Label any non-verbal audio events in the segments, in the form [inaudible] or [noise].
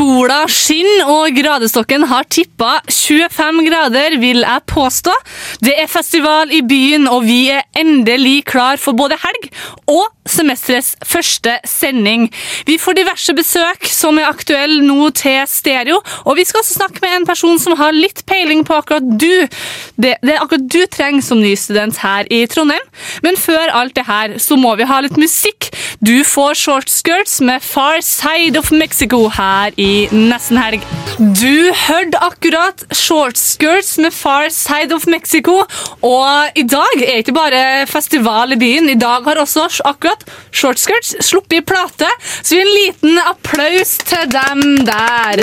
Sola skinner, og gradestokken har tippa 25 grader, vil jeg påstå. Det er festival i byen, og vi er endelig klar for både helg og semesterets første sending. Vi får diverse besøk som er aktuelle nå til stereo, og vi skal også snakke med en person som har litt peiling på akkurat du. Det, det er akkurat du trenger som ny student her i Trondheim. Men før alt det her, så må vi ha litt musikk. Du får Short Skirts med Far Side of Mexico her i Nesten Helg. Du hørte akkurat Shortskirts med Far Side of Mexico, og i dag er ikke bare festival i byen. I dag har også akkurat Shortskirts sluppet i plate, så vi har en liten applaus til dem der.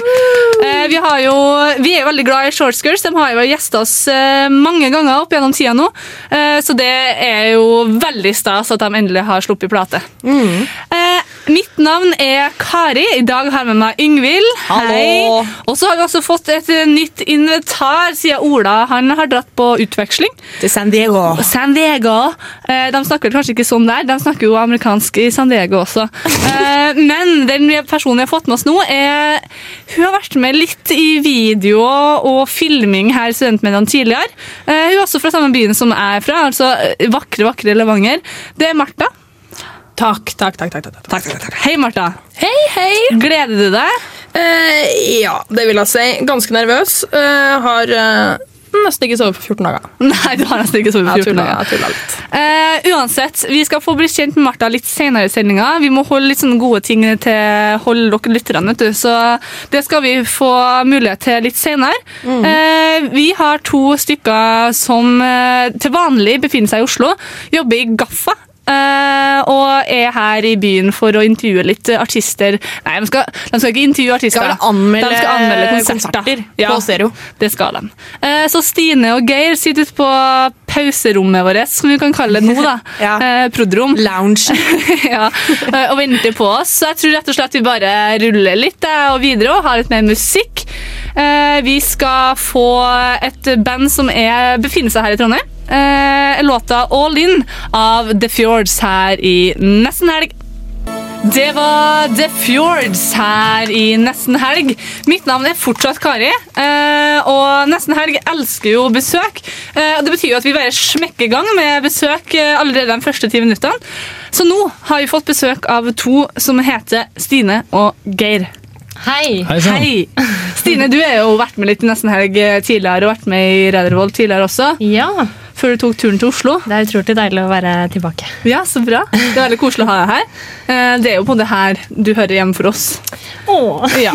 Eh, vi, har jo, vi er jo veldig glad i Shortskirts. De har jo gjestet oss eh, mange ganger opp gjennom tida nå, eh, så det er jo veldig stas at de endelig har sluppet plate. Eh, mitt navn er Kari. I dag har jeg med meg Yngvild. Hei. Og så har vi også fått et eh, nytt inventar, siden Ola han har dratt på utveksling. Til San Diego. San Diego. Eh, de snakker kanskje ikke sånn der, de snakker jo amerikansk i San Diego også. Eh, men den personen vi har fått med oss nå, er Hun har vært med litt i video og filming her i studentmediene tidligere. Hun er også fra samme byen som jeg er fra, altså vakre, vakre Levanger. Det er Martha. Takk, takk, takk. Takk, takk, takk. Hei, Martha. Hei, hei. Gleder du deg? Eh, ja, det vil jeg si. Ganske nervøs. Eh, har eh, nesten ikke sovet på 14 dager. [laughs] Nei, du har nesten ikke sovet på 14 dager. jeg tuller litt. Eh, uansett, vi skal få bli kjent med Martha litt senere i sendinga. Vi må holde litt sånne gode ting til holde dere lytterne, vet du. Så det skal vi få mulighet til litt senere. Eh, vi har to stykker som eh, til vanlig befinner seg i Oslo, jobber i Gaffa. Eh, og er her i byen for å intervjue litt artister. Nei, de skal, de skal ikke intervjue artister. Skal anmelde de skal anmelde konserter, konserter Ja. på stereo. Det skal de. Eh, Så Stine og Geir sitter ute på pauserommet vårt, som vi kan kalle det nå. da. [laughs] Ja. Eh, Prod.rom. Lounge. [laughs] ja, eh, og venter på oss. Så jeg tror rett og slett vi bare ruller litt eh, og videre og har litt mer musikk. Eh, Vi skal få et band som er, befinner seg her i Trondheim. Eh, Låta All In av The Fjords her i Nesten Helg. Det var The Fjords her i Nesten Helg. Mitt navn er fortsatt Kari, eh, og Nesten Helg elsker jo besøk. Eh, Det betyr jo at vi bare smekker i gang med besøk eh, allerede de første ti minuttene. Så nå har vi fått besøk av to som heter Stine og Geir. Hei. Hei. Hei! Stine, du har jo vært med litt i Nesten Helg tidligere og vært med i Redervold tidligere også, Ja, før du tok turen til Oslo. det er utrolig deilig å være tilbake. Ja, så bra. Det er veldig koselig å ha deg her. Eh, Det er jo på det her du hører hjemme for oss. Ja,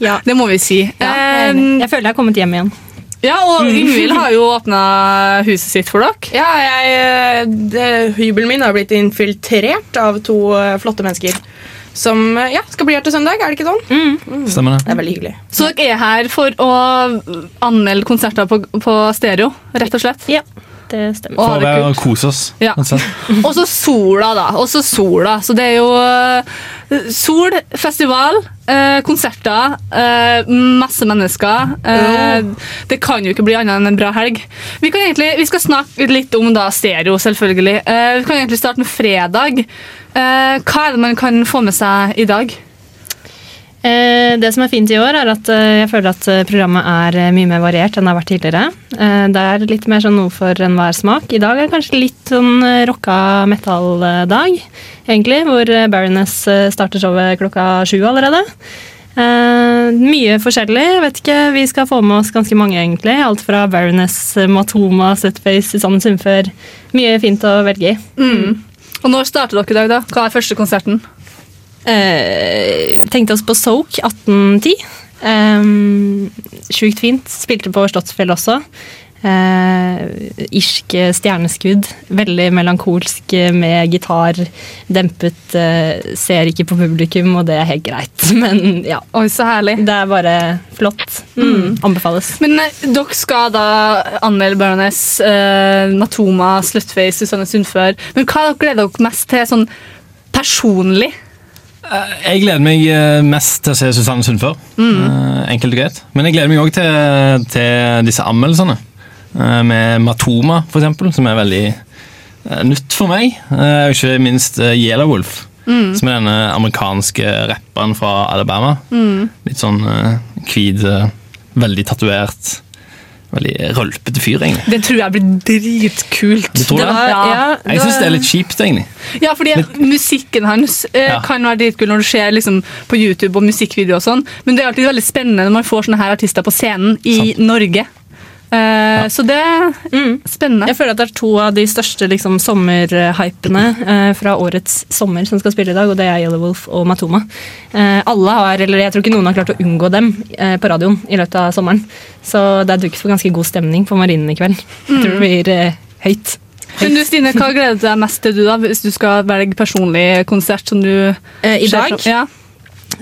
Ja. det må vi si. jeg, er Eh, jeg føler jeg har kommet hjem igjen. Ja, og Yngvild har jo åpna huset sitt for dere. Ja, jeg, eh, det, hybelen min har blitt infiltrert av to flotte mennesker. Som ja, skal bli her til søndag, er det ikke sånn? Stemmer det. Det er veldig hyggelig. Så dere er her for å anmelde konserter på, på stereo, rett og slett. Ja, det stemmer. Og ha For å være og kose oss. Ja. [laughs] og så sola, da. Og så sola. Så det er jo eh, sol, festival, eh, konserter, eh, masse mennesker. Eh, Det kan jo ikke bli annet enn en bra helg. Vi, kan egentlig, vi skal snakke litt om da stereo, selvfølgelig. Eh, vi kan egentlig starte med fredag. Eh, hva er det man kan få med seg i dag? Eh, det som er fint i år, er at eh, jeg føler at eh, programmet er mye mer variert enn det har vært tidligere. Det er litt mer sånn noe for enhver smak. I dag er det kanskje litt sånn rocka metal-dag, egentlig, hvor Baroness starter showet klokka sju allerede. Uh, mye forskjellig. Vet ikke, Vi skal få med oss ganske mange, egentlig. Alt fra Baroness, Matoma, Setface, Susanne Sundfør. Mye fint å velge i. Og når starter dere i dag, da? Hva er første konserten? Eh, tenkte oss på Soak 1810. Um, Sjukt fint. Spilte på Slottsfjell også. Eh, irsk stjerneskudd. Veldig melankolsk eh, med gitar. Dempet. eh, ser ikke på publikum, og det er helt greit. [laughs] Men ja. Oi, så herlig. Det er bare flott. Mm. Anbefales. Men eh, dere skal da anmelde Baroness, eh, Matoma, Slutface, Susanne Sundfør. Men hva gleder dere mest til sånn personlig? Jeg gleder meg eh, mest til å se Susanne Sundfør. Mm. Enkelt og greit. Men jeg gleder meg òg til, til disse anmeldelsene. Eh, Med Matoma, for eksempel, som er veldig eh, nytt for meg. Eh, Og ikke minst Yellow Wolf, mm. som er denne amerikanske rapperen fra Alabama. Litt sånn eh, hvit, eh, veldig tatovert, veldig rølpete fyr, egentlig. Det tror jeg blir dritkult. Du tror det? var- ja. Jeg syns det er litt kjipt, egentlig. Ja, fordi musikken hans eh, Ja. kan være dritkul når du ser liksom, på YouTube og musikkvideo og sånn, men det er alltid veldig spennende når man får sånne her artister på scenen i Norge. Eh, Så det er spennende. Jeg føler at det er to av de største liksom, sommerhypene eh, fra årets sommer som skal spille i dag, og det er Yellow Wolf og Matoma. Eh, alle har, eller Jeg tror ikke noen har klart å unngå dem eh, på radioen i løpet av sommeren. Så det er dukket for ganske god stemning på Marinen i kveld. Jeg tror det blir eh, høyt. Men du, Stine, hva [laughs] gleder du deg mest til du da, hvis du skal velge personlig konsert som du Eh, I dag Ja.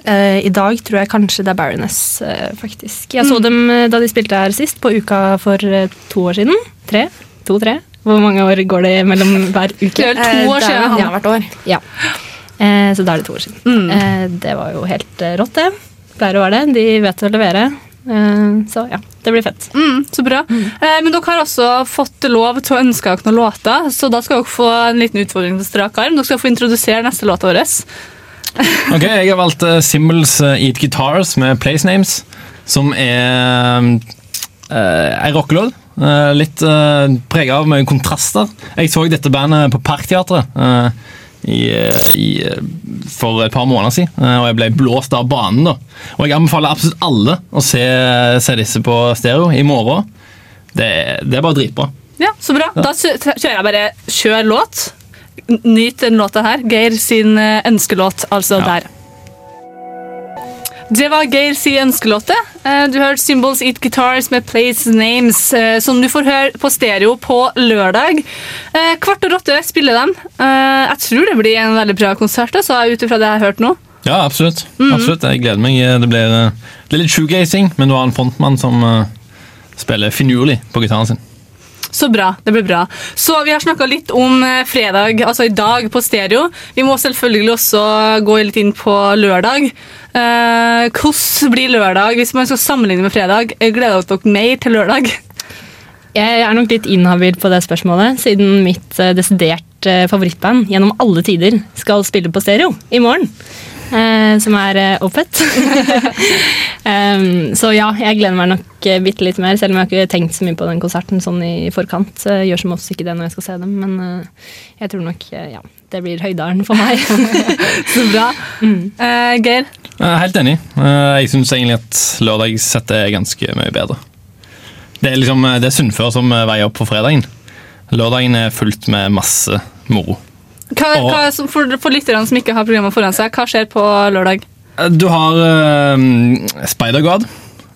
Eh, I dag tror jeg kanskje det er Baroness, uh, faktisk. Jeg så dem eh, da de spilte her sist, på uka for to år siden. Tre? To-tre? Hvor mange år går det mellom hver uke? Det er to år siden. Ja. Hvert år. Ja. Så da er det to år siden. Mm. Det var jo helt rått, det. Pleier å være det. De vet å levere. Så ja, det blir fett. Mm, så bra. Eh, men dere har også fått lov til å ønske dere noen låter, så da skal dere få en liten utfordring til strak arm. Dere skal få introdusere neste låta vår. [laughs] Ok, Jeg har valgt uh, Symbols uh, Eat Guitars med Place Names, som er uh, ei rockelåt. Uh, litt uh, prega av mye kontraster. Jeg så dette bandet på Parkteatret uh, i, i, for et par måneder siden, og jeg ble blåst av banen. da. Og Jeg anbefaler absolutt alle å se, se disse på stereo i morgen. Det, det er bare dritbra. Ja, så bra. Da kjører jeg bare kjør låt. Nyt den låta her. Geir sin eh, ønskelåt, altså Ja. der. Det var Geir sin ønskelåte. Eh, Du hørte Symbols Eat Guitars med Place Names, eh, som du får høre på stereo på lørdag. Kvart og åtte spiller dem. Jeg tror det blir en veldig bra konsert, altså, ut ifra det jeg har hørt nå. Ja, absolutt. absolutt. Jeg gleder meg. Det blir, det er litt shoegazing, men du har en frontmann som spiller finurlig på gitaren sin. Så bra. Det blir bra. Så vi har snakka litt om eh, fredag, altså i dag, på stereo. Vi må selvfølgelig også gå litt inn på lørdag. Eh, hvordan blir lørdag hvis man skal sammenligne med fredag? Jeg gleder dere mer til lørdag? Jeg er nok litt inhabil på det spørsmålet, siden mitt eh, desidert eh, favorittband gjennom alle tider skal spille på stereo i morgen. Eh, som er uh, Opet. [laughs] um, så ja, jeg gleder meg nok uh, bitte litt mer, selv om jeg har ikke tenkt så mye på den konserten sånn i forkant. Uh, gjør som oftest ikke det når jeg skal se dem, men uh, jeg tror nok uh, ja, det blir høydalen for meg. [laughs] Så bra. Eh, Geir? Jeg er helt enig. Uh, Jeg syns egentlig at lørdagssettet er ganske mye bedre. Det er liksom uh, det er Sunnfør som uh, veier opp for fredagen. Lørdagen er fullt med masse moro. Hva, hva, for, for lytterne som ikke har programmet foran seg, hva skjer på lørdag? Uh, Du har uh, Spider-God,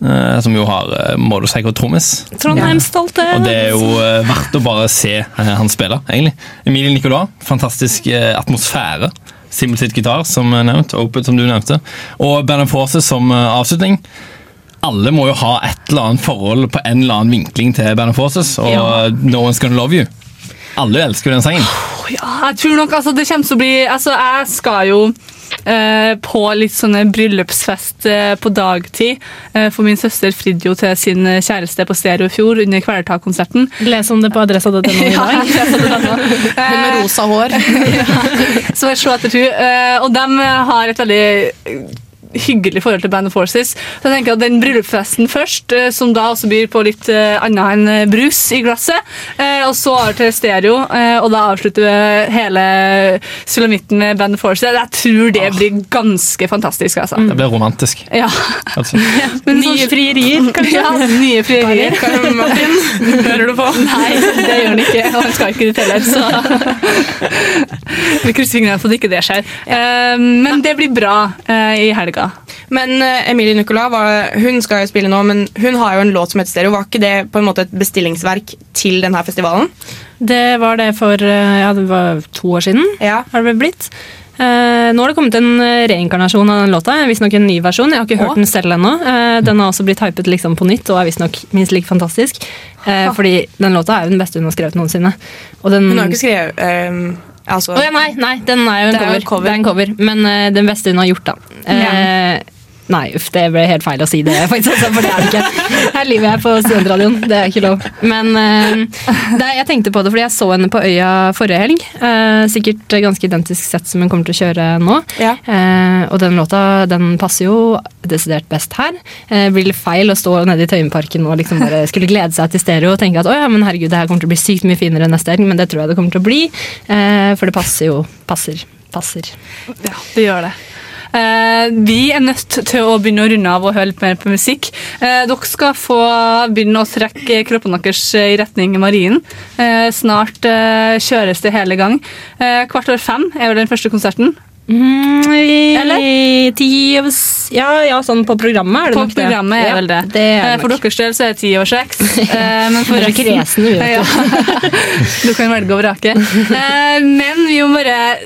uh, som jo har uh, motorcycle-trommis. Trondheimsstolte! Og det er jo uh, verdt å bare se uh, han spille, egentlig. Emilie Nicolas, fantastisk uh, atmosfære. Simmel sitt gitar, som nevnt. Opet, som du nevnte. Og Band of Forces som uh, avslutning. Alle må jo ha et eller annet forhold på en eller annen vinkling til Band of Forces, og Ja. No One's Gonna Love You. Alle elsker den sangen. Ja, jeg tror nok altså, det kommer til å bli Altså, jeg skal jo eh, på litt sånne bryllupsfest eh, på dagtid. Eh, for min søster fridde jo til sin eh, kjæreste på stereo i fjor under Kvelertak-konserten. Les om det på adressa.no i [laughs] Ja, dag. jeg sa det. [laughs] Hun med rosa hår. [laughs] Så jeg slo etter tur. Eh, og de har et veldig eh, hyggelig forhold til Band of Forces. Så jeg tenker at Den bryllupsfesten først, eh, som da også byr på litt eh, annet enn eh, brus i glasset, eh, og så over til stereo, eh, og da avslutter vi hele sulamitten med Band of Forces. Jeg tror det blir ganske fantastisk. altså. Det blir romantisk. Ja. Altså. [laughs] Men Nye frierier, kanskje? Ja, nye frierier. Martin, [laughs] hører du på? Nei, det gjør han ikke. Og han skal ikke dit heller, så [laughs] Vi krysser fingrene for at ikke det skjer. Eh, Men det blir bra i helga. Men eh, Emilie Nicolas var, hun skal jo spille nå, men hun har jo en låt som heter Stereo. Var ikke det på en måte et bestillingsverk til denne festivalen? Det var det for eh, ja, det var to år siden. Ja. har det blitt. Eh, nå har det kommet en eh, reinkarnasjon av den låta. Visstnok en ny versjon. Jeg har ikke hørt Å. den selv ennå. Eh, den har også blitt hypet liksom på nytt og er visstnok minst like fantastisk. Eh, fordi den låta er jo den beste hun har skrevet noensinne. Den, Hun har ikke skrevet altså, oh, ja, nei, nei, den er jo en, er cover. en cover. Det er en cover. Men uh, den beste hun har gjort, da. Eh, Nei, uff, det ble helt feil å si det, [laughs] faktisk, for det er det ikke. Her lyver jeg på studentradioen. Det er ikke lov. Men eh, det, jeg tenkte på det fordi jeg så henne på Øya forrige helg. Eh, sikkert ganske identisk sett som hun kommer til å kjøre nå. Ja. Eh, og den låta den passer jo desidert best her. Det blir litt feil å stå nede i Tøyenparken og liksom bare skulle glede seg til stereo og tenke at å ja, men herregud, det her kommer til å bli sykt mye finere neste helg, men det tror jeg det kommer til å bli. Eh, for det passer jo. Passer. Passer. Ja, det gjør det. Eh, vi er nødt til å begynne å runde av og høre litt mer på musikk. Eh, dere skal få begynne å trekke kroppen deres i retning marinen. Eh, snart eh, kjøres det hele gang. Eh, kvart over fem er vel den første konserten. Mm, Eller? Ti over ja, ja, sånn på programmet er det På nok det. programmet er Ja, vel det. det er Eh, For nok. deres del så er det ti over seks. [laughs] Eh, men for er resten- vi vet Ja. Du [laughs] kan velge å vrake. Eh, Men vi må bare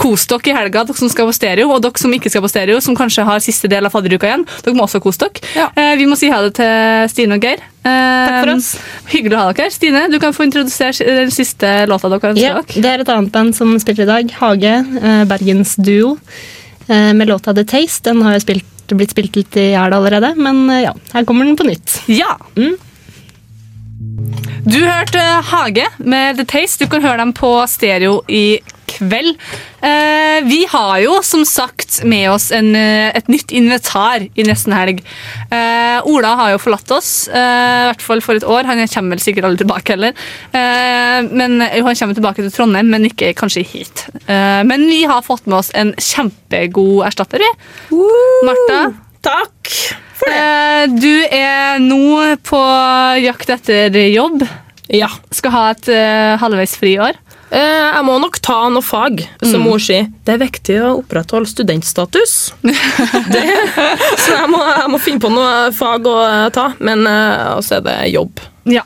kose dere i helga, dere som skal på stereo, og dere som ikke skal på stereo, som kanskje har siste del av fadderuka igjen. Dere må også kose dere. Vi må si ha det til Stine og Geir. Takk for oss. Hyggelig å ha dere. her. Stine, du kan få introdusere den siste låta dere ønsker Ja, dere. det er et annet band som spiller i dag. Hage, eh, Bergens duo, eh, med låta The Taste. Den har jo spilt, blitt spilt litt i hjel allerede, men eh, ja, her kommer den på nytt. Ja! Mm. Du hørte Hage med The Taste. Du kan høre dem på stereo i kveld. Eh, vi har jo som sagt med oss en, eh, et nytt invitar i nesten helg. Eh, Ola har jo forlatt oss, eh, i hvert fall for et år. Han kommer vel sikkert aldri tilbake heller. Men jo, Han kommer tilbake til Trondheim, men ikke kanskje hit. Men vi har fått med oss en kjempegod erstatter. vi. Martha, Takk! Du er nå på jakt etter jobb. Ja. Skal ha et uh, halvveis friår. Eh, jeg må nok ta noe fag, som mor sier. Det er viktig å opprettholde studentstatus. [laughs] det, så jeg må, jeg må finne på noe fag å eh, ta, men uh, også er det jobb. Ja.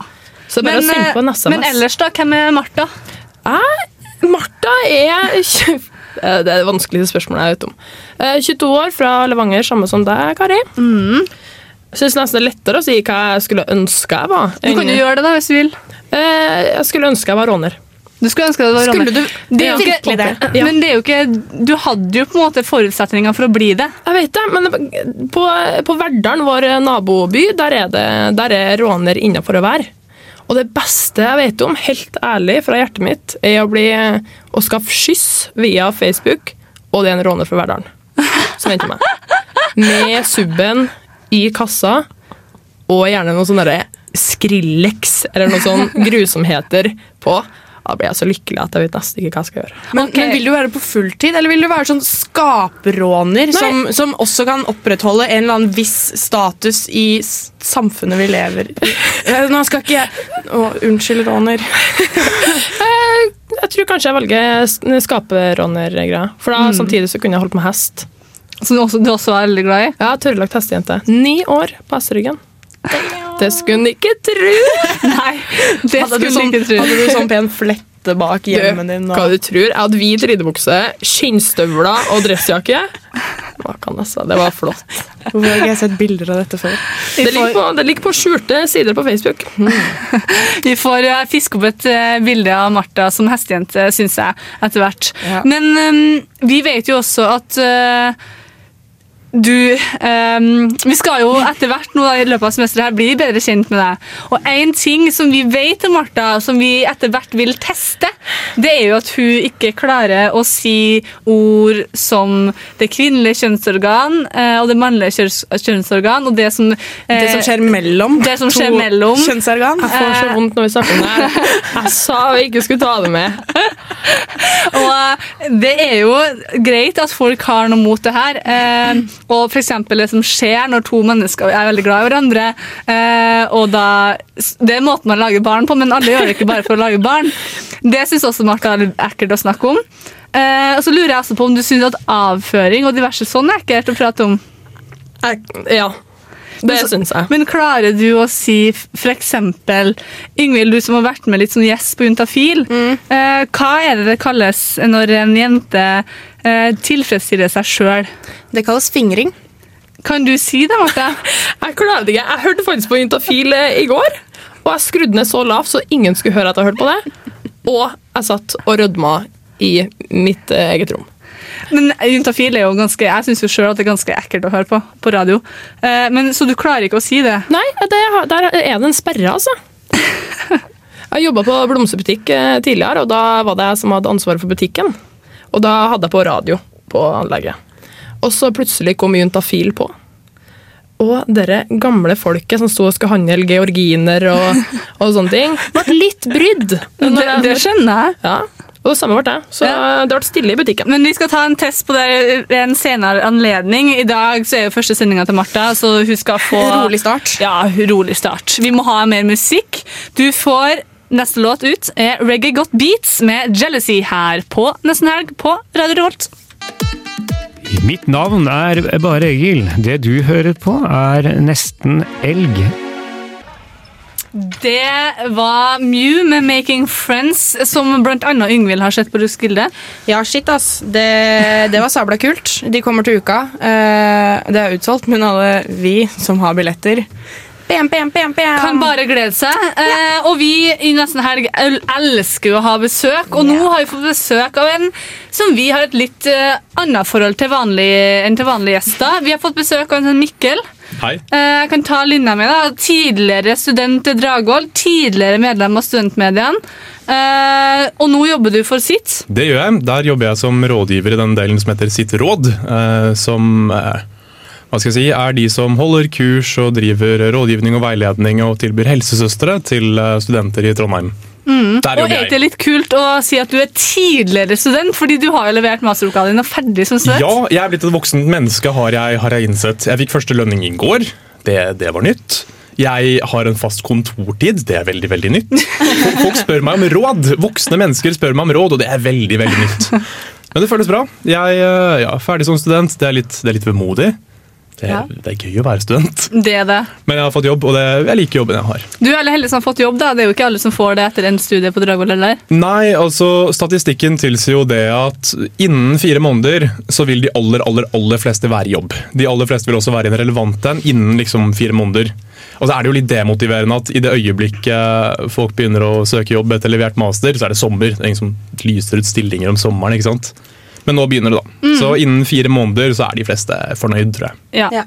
Så bare Men, send på en eh, SMS. men ellers, da? Hvem er Martha? Jeg, Martha er [laughs] Eh, Det er det vanskeligste spørsmålet jeg vet om. Eh, 22 år, fra Levanger, samme som deg, Kari. Mm. Syns nesten det er lettere å si hva jeg skulle ønske jeg var. Du kan jo gjøre det da, hvis du vil. Eh, Jeg skulle ønske jeg var råner. Du skulle ønske det var Skulle Ronny. du Det er jo ikke, det? Ja. Men det er jo ikke Du hadde jo på en måte forutsetninger for å bli det. Jeg vet det, men på, på Verdalen, vår naboby, der er, det, der er råner innafor å være. Og det beste jeg vet om, helt ærlig fra hjertet mitt, er å, bli, å skaffe skyss via Facebook, og det er en råner fra Verdalen som venter meg. Med subben i kassa, og gjerne noe sånn derre Skrillex eller noe sånn grusomheter på. Da blir jeg så lykkelig at jeg vet nesten ikke hva jeg skal gjøre. Men, okay. men Vil du være på fulltid, eller vil du være sånn skapråner som, som også kan opprettholde en eller annen viss status i samfunnet vi lever i? [laughs] Eh, Nå skal ikke jeg Å, Unnskyld, råner. [laughs] Eh, Jeg tror kanskje jeg velger skaperåner-greia. For da samtidig så kunne jeg holdt med hest. Som du også, du også er veldig glad i. Ja, tørrlagt hestejente. Ni år på hesteryggen. Det skulle hun ikke tro! [laughs] Nei, det Hadde skulle sånn, ikke tro. hadde du sånn pen flette bak hjelmen din? Hva du tror? Jeg hadde hvit ridebukse, skinnstøvler og dressjakke. Hva kan jeg si? Det var flott. Hvorfor har ikke jeg sett bilder av dette før? Det ligger på, det ligger på skjulte sider på Facebook. [laughs] Vi får eh, fiske opp et eh, bilde av Martha som hestejente, syns jeg, etter hvert. Ja. Men um, vi vet jo også at eh, du um, Vi skal jo etter hvert nå da, i løpet av semesteret her bli bedre kjent med deg. Og én ting som vi vet om Martha, som vi etter hvert vil teste, det er jo at hun ikke klarer å si ord som det kvinnelige kjønnsorgan eh, og det mannlige kjønnsorgan, og det som eh, Det som skjer mellom det som skjer to mellom. kjønnsorgan? Jeg får så vondt når vi snakker om det. Jeg sa vi ikke skulle ta det med. [laughs] Og eh, det er jo greit at folk har noe mot det her. Eh, og eksempel det som skjer når to mennesker er veldig glad i hverandre. Eh, og da, Det er måten man lager barn på, men alle gjør det ikke bare for å lage barn. Det syns også Martha er litt ekkelt å snakke om. Eh, og så lurer jeg også på om du syns at avføring og diverse sånn er ekkelt å prate om. Ja, det syns jeg. Men klarer du å si f.eks. Yngvild, du som har vært med litt som gjest på Juntafil. Mm. Eh, hva er det det kalles når en jente eh, tilfredsstiller seg sjøl? Det kalles fingring. Kan du si det, Marte? [laughs] Jeg klarer det ikke. Jeg hørte faktisk på Juntafil eh, i går, og jeg skrudde ned så lavt så ingen skulle høre at jeg hørte på det. Og jeg satt og rødma i mitt eh, eget rom. Men Juntafil er jo ganske Jeg syns jo sjøl at det er ganske ekkelt å høre på på radio. Eh, men Så du klarer ikke å si det? Nei, det, der er det en sperre, altså. [laughs] Jeg jobba på blomsterbutikk eh, tidligere, og da var det jeg som hadde ansvaret for butikken. Og da hadde jeg på radio på anlegget. Og så plutselig kom Juntafil på. Og dere gamle folket som sto og skulle handle georginer og, og sånne ting, ble litt brydd. [laughs] Det, det skjønner jeg. Ja, og det samme ble det. Så det ble stille i butikken. Men vi skal ta en test på det ved en senere anledning. I dag så er jo første sendinga til Martha, så hun skal få Rolig start. Ja, rolig start. Vi må ha mer musikk. Du får Neste låt ut er Reggae Got Beats med Jealousy her på Nesten Helg på Radio Revolt. Mitt navn er bare Egil. Det du hører på, er Nesten elg. Det var Mew med 'Making Friends', som blant annet Yngvild har sett på Roskilde. Ja, shit, ass. Det, det var sabla kult. De kommer til uka. Eh, det er utsolgt, men alle vi som har billetter bam, bam, bam, bam. Kan bare glede seg. Eh, og vi i Nesten Helg elsker jo å ha besøk, og nå har vi fått besøk av en som vi har et litt uh, annet forhold til vanlig, enn til vanlige gjester. Vi har fått besøk av en Mikkel. Hei. Eh, jeg kan ta linja mi. da. Tidligere student i Dragvoll, tidligere medlem av studentmediene. Uh, og nå jobber du for sitt. Det gjør jeg. Der jobber jeg som rådgiver i den delen som heter Sitt råd. Uh, som uh, hva skal jeg si, er de som holder kurs og driver rådgivning og veiledning og tilbyr helsesøstre til studenter i Trondheim. Mm. Der Og er det litt kult å si at du er tidligere student, fordi du har jo levert masteroppgaven din og ferdig som student? Ja, jeg er blitt et voksent menneske, har jeg, har jeg innsett. Jeg fikk første lønning i går. Det, det var nytt. Jeg har en fast kontortid. Det er veldig veldig nytt. Folk, spør meg om råd. Voksne mennesker spør meg om råd, og det er veldig veldig nytt. Men det føles bra. Jeg eh, ja, er ferdig som student. Det er litt, det er litt vemodig. Det, Ja. det er gøy å være student. Det er det. Men jeg har fått jobb, og det, jeg liker jobben jeg har. Du er heldig som har fått jobb, da. Det er jo ikke alle som får det etter en studie på Dragvoll. eller? Nei, altså statistikken tilsier jo det at innen fire måneder så vil de aller, aller, aller fleste være i jobb. De aller fleste vil også være i en relevant en innen liksom fire måneder. Og så er det jo litt demotiverende at i det øyeblikket folk begynner å søke jobb etter levert master, så er det sommer. Det er ingen som lyser ut stillinger om sommeren, ikke sant? Men nå begynner det, da. Mm. Så innen fire måneder så er de fleste fornøyd, tror jeg. Ja.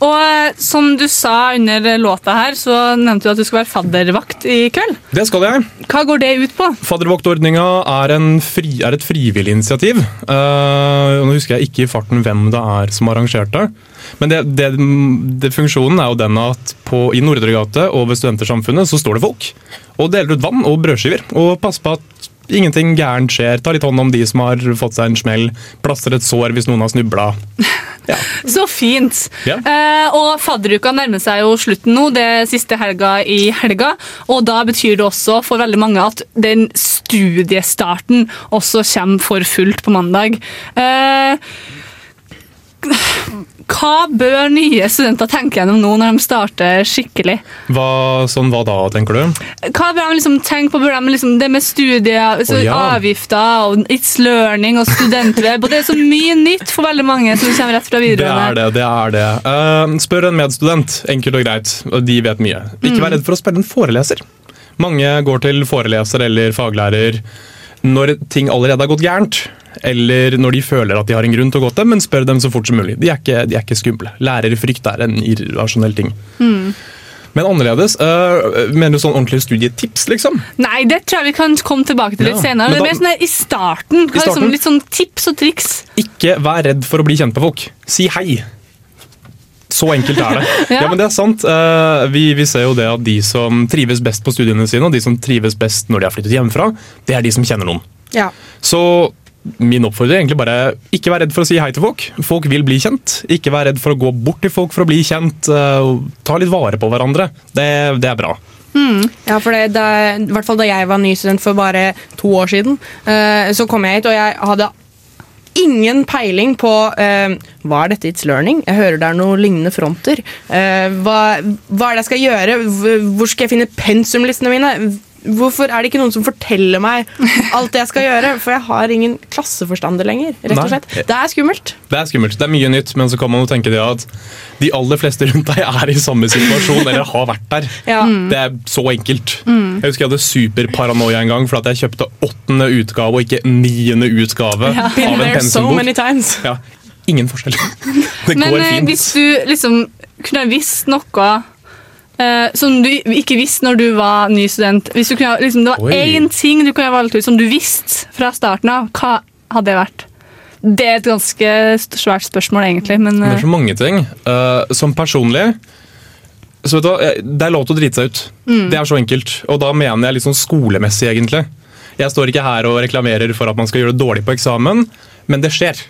Og eh, som du sa under låta her, så nevnte du at du skal være faddervakt i kveld. Det skal jeg. Hva går det ut på? Faddervaktordninga er, fri, er et frivillig initiativ. Uh, nå husker jeg ikke i farten hvem det er som arrangerte. det. Men det, det, det, funksjonen er jo den at på, i Nordre gate og ved Studentersamfunnet så står det folk. Og deler ut vann og brødskiver. Og passer på at ingenting gærent skjer. Ta litt hånd om de som har fått seg en smell. Plaster et sår hvis noen har snubla. [laughs] Så fint. Ja. Eh, og fadderuka nærmer seg jo slutten nå, det siste helga i helga. Og da betyr det også for veldig mange at den studiestarten også kommer for fullt på mandag. Eh, hva bør nye studenter tenke gjennom nå når de starter skikkelig? Hva, sånn, hva da, tenker du? Hva bør de liksom tenke på? Bør de liksom, det med studier, oh, ja. avgifter og It's learning og studentweb. Det er så mye nytt for veldig mange som kommer rett fra Det er det. det er det. Uh, spør en medstudent. Enkelt og greit. De vet mye. Ikke Mm. vær redd for å spørre en foreleser. Mange går til foreleser eller faglærer når ting allerede har gått gærent. Eller når de føler at de har en grunn til å gå til, men spør dem så fort som mulig. De er ikke, de er ikke skumle. Lærerfrykt er en irrasjonell ting. Mm. Men annerledes. Uh, mener du sånn ordentlige studietips, liksom? Nei, det tror jeg vi kan komme tilbake til litt Ja, senere. men Det er mer sånn der i starten. Hva er starten? Liksom, litt sånn tips og triks. Ikke vær redd for å bli kjent med folk. Si hei. Så enkelt er det. [laughs] Ja. ja. men det er sant. Eh, vi, vi ser jo det at de som trives best på studiene sine, og de som trives best når de har flyttet hjemmefra, det er de som kjenner noen. Ja. Så min oppfordring er egentlig bare ikke vær redd for å si hei til folk. Folk vil bli kjent. Ikke vær redd for å gå bort til folk for å bli kjent. eh, Ta litt vare på hverandre. Det, det er bra. Ja, for det, da, i hvert fall da jeg var ny student for bare to år siden, uh, så kom jeg hit, og jeg hadde ingen peiling på uh, hva er dette It's Learning. Jeg hører det er noen lignende fronter. Uh, hva, hva er det jeg skal gjøre? Hvor skal jeg finne pensumlistene mine? Hvorfor er det ikke noen som forteller meg alt jeg skal gjøre? For jeg har ingen klasseforstander lenger. rett og slett. Det er skummelt. Det er skummelt. Det er mye nytt, men så kan man jo tenke det at de aller fleste rundt deg er i samme situasjon eller har vært der. Ja. Mm. Det er så enkelt. Mm. Jeg husker jeg hadde superparanoia en gang for at jeg kjøpte åttende utgave og ikke niende utgave Ja. av en there so many pensumbok. times. Ja, ingen forskjell. [laughs] Det går Men, fint. hvis du liksom kunne visst noe eh, som du ikke visste når du var ny student Hvis du kunne, ha- liksom, Det var Oi. én ting du kunne ha valgt ut som du visste fra starten av, hva hadde det vært? Det er et ganske svært spørsmål, egentlig. Men Det eh, er så mange ting. Eh, som personlig så vet du hva, eh, Det er lov til å drite seg ut. Mm. Det er så enkelt. Og da mener jeg litt sånn skolemessig, egentlig. Jeg står ikke her og reklamerer for at man skal gjøre det dårlig på eksamen, men det skjer.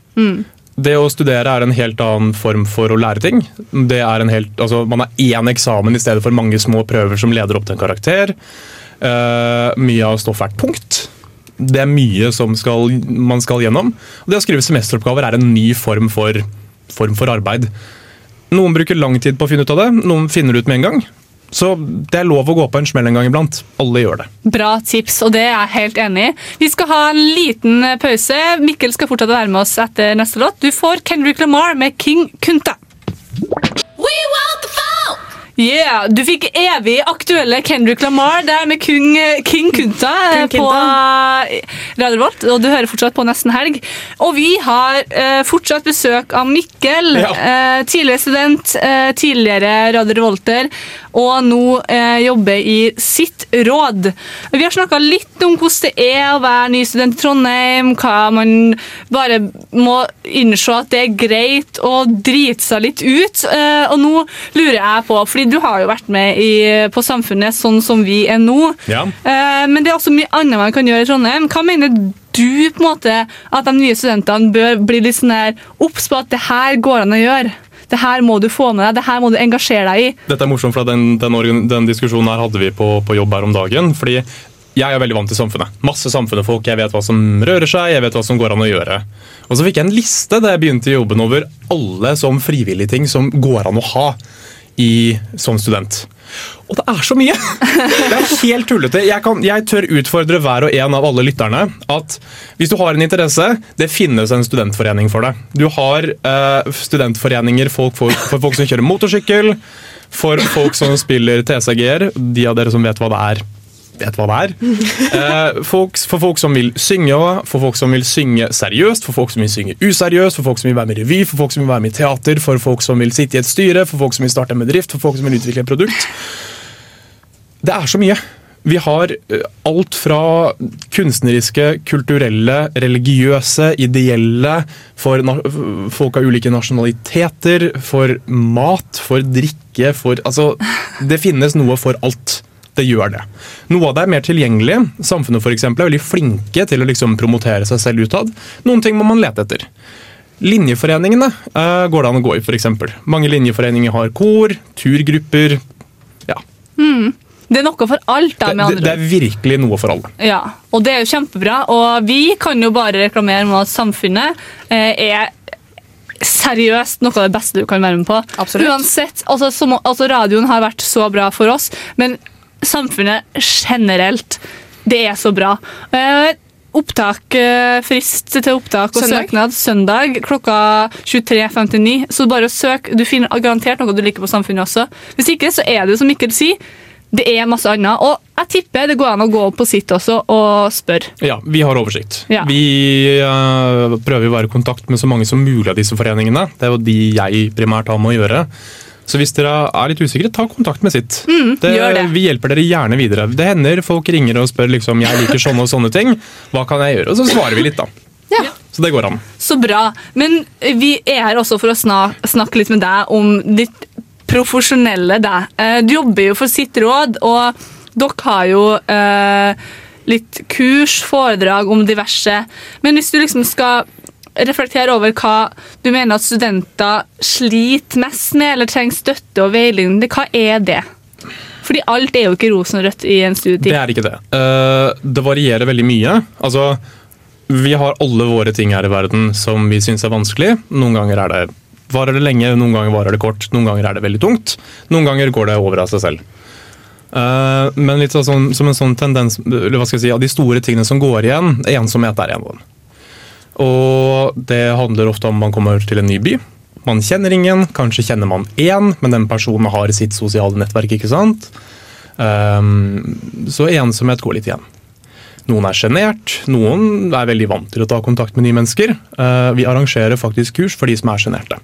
Det å studere er en helt annen form for å lære ting. Det er en helt, altså, man har én eksamen i stedet for mange små prøver som leder opp til en karakter. Uh, mye av stoffet er tungt. Det er mye som skal, man skal gjennom. Og det å skrive semesteroppgaver er en ny form for, form for arbeid. Noen bruker lang tid på å finne ut av det, noen finner det ut med en gang. Så det er lov å gå på en smell en gang iblant. Alle gjør det. Bra tips, og det er jeg helt enig i. Vi skal ha en liten pause. Mikkel skal fortsette å være med oss etter neste låt. Du får Kendrick Lamar med King Kunta. Yeah, Du fikk evig aktuelle Kendrick Lamar der med King, King Kunta King på Radio Volt. Og du hører fortsatt på Nesten Helg. Og vi har eh, fortsatt besøk av Mikkel. Ja. Eh, tidligere student, eh, tidligere Radio Revolter, og nå eh, jobber i sitt råd. Vi har snakka litt om hvordan det er å være ny student i Trondheim, hva man bare må innse at det er greit å drite seg litt ut. Eh, og nå lurer jeg på, fordi du har jo vært med i, på Samfunnet sånn som vi er nå, Ja. Eh, men det er også mye annet man kan gjøre i Trondheim. Hva mener du på en måte at de nye studentene bør bli litt sånn her obs på at det her går an å gjøre? Det her må du få med deg, det her må du engasjere deg i. Dette er morsomt, for den, den, den diskusjonen her hadde vi på, på jobb her om dagen. fordi jeg er veldig vant til samfunnet. Masse samfunnet-folk. Jeg vet hva som rører seg, jeg vet hva som går an å gjøre. Og så fikk jeg en liste da jeg begynte jobben over alle som frivillige ting som går an å ha i, som student. Og det er så mye! [laughs] Det er helt tullete. Jeg, kan, jeg tør utfordre hver og en av alle lytterne at hvis du har en interesse, det finnes en studentforening for deg. Du har eh, studentforeninger folk, for, for folk som kjører motorsykkel, for folk som spiller TCG-er, de av dere som vet hva det er. Vet hva det er. [laughs] Eh, folk, for folk som vil synge, for folk som vil synge seriøst, for folk som vil synge useriøst, for folk som vil være med i revy, for folk som vil være med i teater, for folk som vil sitte i et styre, for folk som vil starte en bedrift, for folk som vil utvikle et produkt. Det er så mye. Vi har eh, alt fra kunstneriske, kulturelle, religiøse, ideelle, for folk av ulike nasjonaliteter, for mat, for drikke, for Altså, det finnes noe for alt. Det gjør det. Noe av det er mer tilgjengelig. Samfunnet for eksempel, er veldig flinke til å liksom promotere seg selv utad. Noen ting må man lete etter. Linjeforeningene uh, går det an å gå i, f.eks. Mange linjeforeninger har kor, turgrupper. Ja. Mm. Det er noe for alt, da, med Det, andre det er virkelig noe for alle. Ja, og det er jo kjempebra. Og vi kan jo bare reklamere med at samfunnet eh, er seriøst noe av det beste du kan være med på. Absolutt. Uansett, altså, som, altså Radioen har vært så bra for oss, men samfunnet generelt, det er så bra. Eh, opptak, eh, Frist til opptak og Søndag? søknad søndag klokka 23.59. Så bare søk. Du finner garantert noe du liker på samfunnet også. Hvis ikke, så er det som Mikkel sier, det er masse annet. Og jeg tipper det går an å gå opp på sitt også og spørre. Ja, vi har oversikt. Ja. Vi eh, prøver å være i kontakt med så mange som mulig av disse foreningene. Det er jo de jeg primært har med å gjøre. Så hvis dere er litt usikre, ta kontakt med sitt. Mm, gjør det. Vi hjelper dere gjerne videre. Det hender folk ringer og spør liksom, jeg liker sånne og sånne ting. Hva kan jeg gjøre? Og så svarer vi litt, da. Så det går an. Så bra. Men vi er her også for å snak snakke litt med deg om ditt profesjonelle deg. Eh, Du jobber jo for sitt råd, og dere har jo eh, litt kurs, foredrag om diverse. Men hvis du liksom skal reflektere over hva du mener at studenter sliter mest med, eller trenger støtte og veiledning, hva er det? Fordi alt er jo ikke rosenrødt i en studietid. Det er ikke det. Eh, det varierer veldig mye. Altså, Vi har alle våre ting her i verden som vi syns er vanskelig. Noen ganger er det, varer det lenge, noen ganger varer det kort, noen ganger er det veldig tungt. Noen ganger går det over av seg selv. Eh, men litt sånn, som en sånn tendens eller hva skal jeg si, av de store tingene som går igjen, ensomhet er en av dem. Og det handler ofte om man kommer til en ny by. Man kjenner ingen, kanskje kjenner man én, men den personen har sitt sosiale nettverk. ikke sant? Um, så ensomhet går litt igjen. Noen er sjenert, noen er veldig vant til å ta kontakt med nye mennesker. Uh, vi arrangerer faktisk kurs for de som er sjenerte.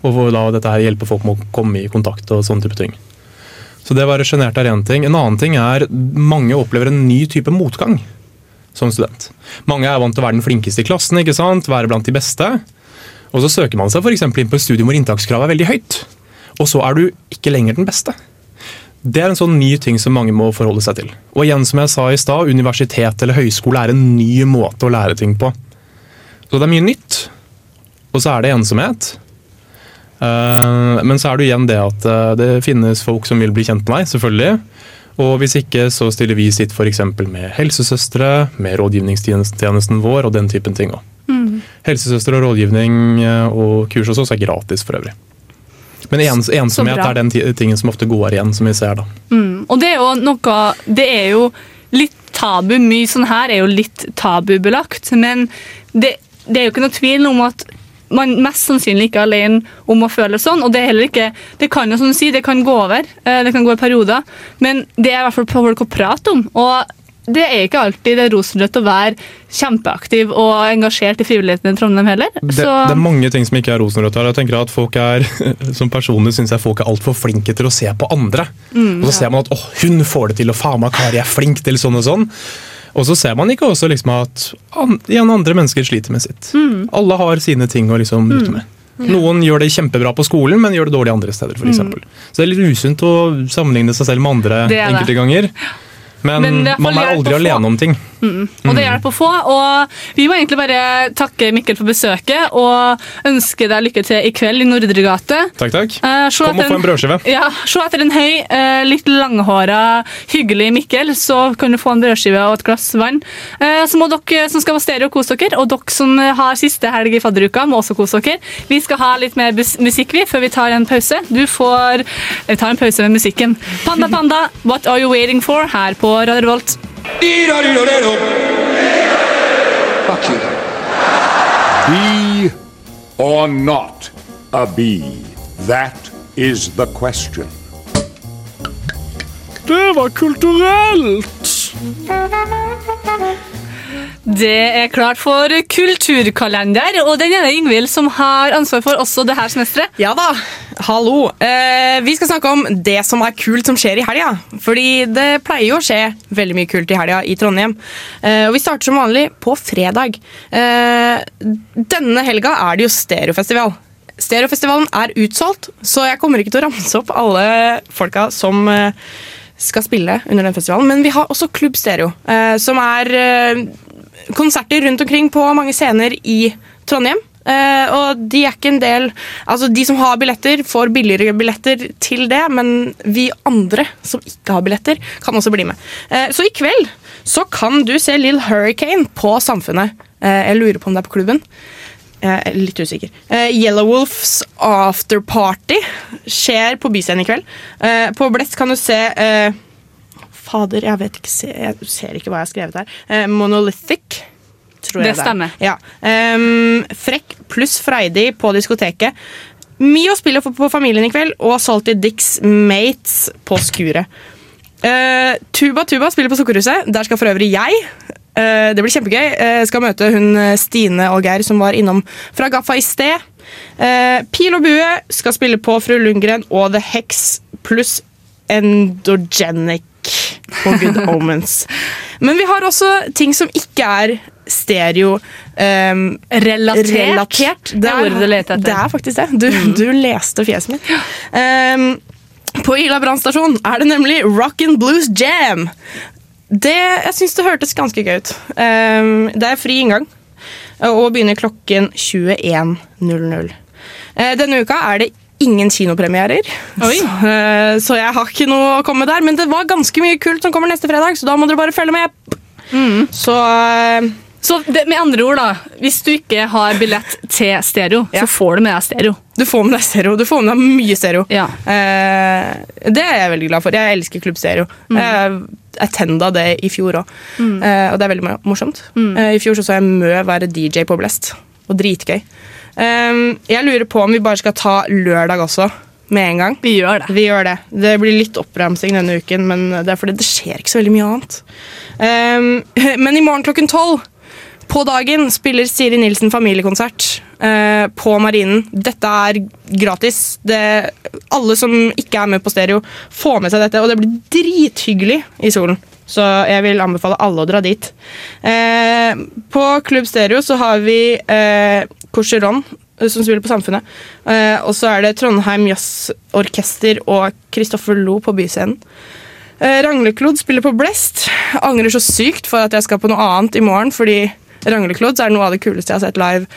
Og hvor da dette her hjelper folk med å komme i kontakt og sånne type ting. Så det å være sjenert er én ting. En annen ting er mange opplever en ny type motgang som student. Mange er vant til å være den flinkeste i klassen, ikke sant? være blant de beste. Og så søker man seg f.eks. inn på et studium hvor inntakskravet er veldig høyt. Og så er du ikke lenger den beste. Det er en sånn ny ting som mange må forholde seg til. Og igjen, som jeg sa i stad, universitet eller høyskole er en ny måte å lære ting på. Så det er mye nytt. Og så er det ensomhet. Eh, Men så er det igjen det at eh, det finnes folk som vil bli kjent med deg, selvfølgelig. Og hvis ikke, så stiller vi sitt f.eks. med helsesøstre, med rådgivningstjenesten vår og den typen ting òg. Mm. Helsesøster og rådgivning eh, og kurs hos oss er gratis for øvrig. Men ens, ensomhet er den tingen som ofte går igjen, som vi ser da. Mm. Og det er jo noe Det er jo litt tabu. Mye sånn her er jo litt tabubelagt. Men det, det er jo ikke noe tvil om at man mest sannsynlig ikke er alene om å føle sånn. Og det er heller ikke Det kan jo som du sier, det kan gå over. eh, Det kan gå i perioder. Men det er i hvert fall på folk å prate om. Og det er ikke alltid det rosenrødt å være kjempeaktiv og engasjert i frivilligheten i Trondheim heller. Det, Så det er mange ting som ikke er rosenrødt her. Jeg tenker at folk er, [laughs] Som personlig syns jeg folk er altfor flinke til å se på andre. Mm. og så ser man at 'å, hun får det til, og faen meg Kari er flink til sånn og sånn. Og så ser man ikke også liksom at an, igjen andre mennesker sliter med sitt. Mm. Alle har sine ting å liksom bryte med. Noen gjør det kjempebra på skolen, men gjør det dårlig andre steder. For Mm. Så det er litt usunt å sammenligne seg selv med andre enkelte ganger. Men, Men man er aldri alene om ting. Mm. Og det hjelper å få. Og vi må egentlig bare takke Mikkel for besøket og ønske deg lykke til i kveld i Nordre gate. Takk, takk. Eh, Kom og en, få en brødskive. Ja, Se etter en høy, eh, litt langhåra, hyggelig Mikkel, så kan du få en brødskive og et glass vann. Eh, så må dere som skal på stereo, kose dere. Og dere som har siste helg i fadderuka, må også kose dere. Vi skal ha litt mer musikk vi, før vi tar en pause. Du får Vi tar en pause med musikken. Panda Panda, What Are You Waiting For? her på Radio Revolt. Fuck you. Be or not a bee? That is the question. Det var kulturelt! Det er klart for kulturkalender, og den er det Ingvild som har ansvar for også det her semesteret. Ja da, hallo. Eh, vi skal snakke om det som er kult som skjer i helga. Fordi det pleier jo å skje veldig mye kult i helga i Trondheim. Eh, og vi starter som vanlig på fredag. Eh, denne helga er det jo stereofestival. Stereofestivalen er utsolgt, så jeg kommer ikke til å ramse opp alle folka som eh, skal spille under den festivalen. Men vi har også Klubb Stereo, eh, som er eh, konserter rundt omkring på mange scener i Trondheim. Eh, og de er ikke en del Altså De som har billetter, får billigere billetter til det, men vi andre som ikke har billetter, kan også bli med. Eh, så i kveld så kan du se Lill Hurricane på Samfunnet. Eh, jeg lurer på om det er på klubben. Jeg er litt usikker. Eh, Yellow Wolfs afterparty skjer på Byscenen i kveld. Eh, på Blest kan du se eh, Fader, jeg vet ikke se, Jeg ser ikke hva jeg har skrevet her. Eh, Monolithic. Tror jeg Det stemmer. er. Ja. Ehm, frekk pluss freidig på diskoteket. Mye å spille på Familien i kveld, og Salty Dicks Mates på Skuret. Eh, tuba Tuba spiller på Sukkerhuset. Der skal for øvrig jeg. Eh, det blir kjempegøy. Jeg skal møte hun eh, Stine og Geir som var innom fra Gaffa i sted. Eh, Pil og bue skal spille på Fru Lundgren og The Hex pluss Endogenic på Good [laughs] Omens. Men vi har også ting som ikke er stereo um, Relatert. relatert. Det er ordet du leter etter. Det er faktisk det. Du, du leste fjeset mitt. Um, på Ila brannstasjon er det nemlig Rock and Blues Jam. Det, jeg syns det hørtes ganske gøy ut. Ehm, det er fri inngang og begynner klokken 21.00. Eh, denne uka er det ingen kinopremierer, så, eh, så jeg har ikke noe å komme der. Men det var ganske mye kult som kommer neste fredag, så da må dere bare følge med. Så eh, Så det, med andre ord, da, hvis du ikke har billett til stereo, så får du med deg stereo. Du får med deg stereo. Du får med deg mye stereo. Ja. Eh, det er jeg veldig glad for. Jeg elsker Klubb Stereo. Mm. Jeg tenda det i fjor òg, Mm. eh, og det er veldig morsomt. Mm. Eh, I fjor så, så jeg Mø være DJ på Blest, og dritgøy. Eh, jeg lurer på om vi bare skal ta lørdag også. Med en gang. Vi gjør det. Vi gjør det. Det blir litt oppramsing denne uken, men det er fordi det skjer ikke så veldig mye annet. Um, [laughs] men i morgen klokken tolv på dagen spiller Siri Nilsen familiekonsert eh, på Marinen. Dette er gratis. Det, alle som ikke er med på stereo, får med seg dette, og det blir drithyggelig i solen. Så jeg vil anbefale alle å dra dit. Eh, på Klubb Stereo så har vi eh, Cocheron, eh, som spiller på Samfunnet. Eh, og så er det Trondheim Jazzorkester og Kristoffer Lo på Byscenen. Eh, Rangleklod spiller på Blest. Angrer så sykt for at jeg skal på noe annet i morgen, fordi Rangleklod er noe av det kuleste jeg har sett live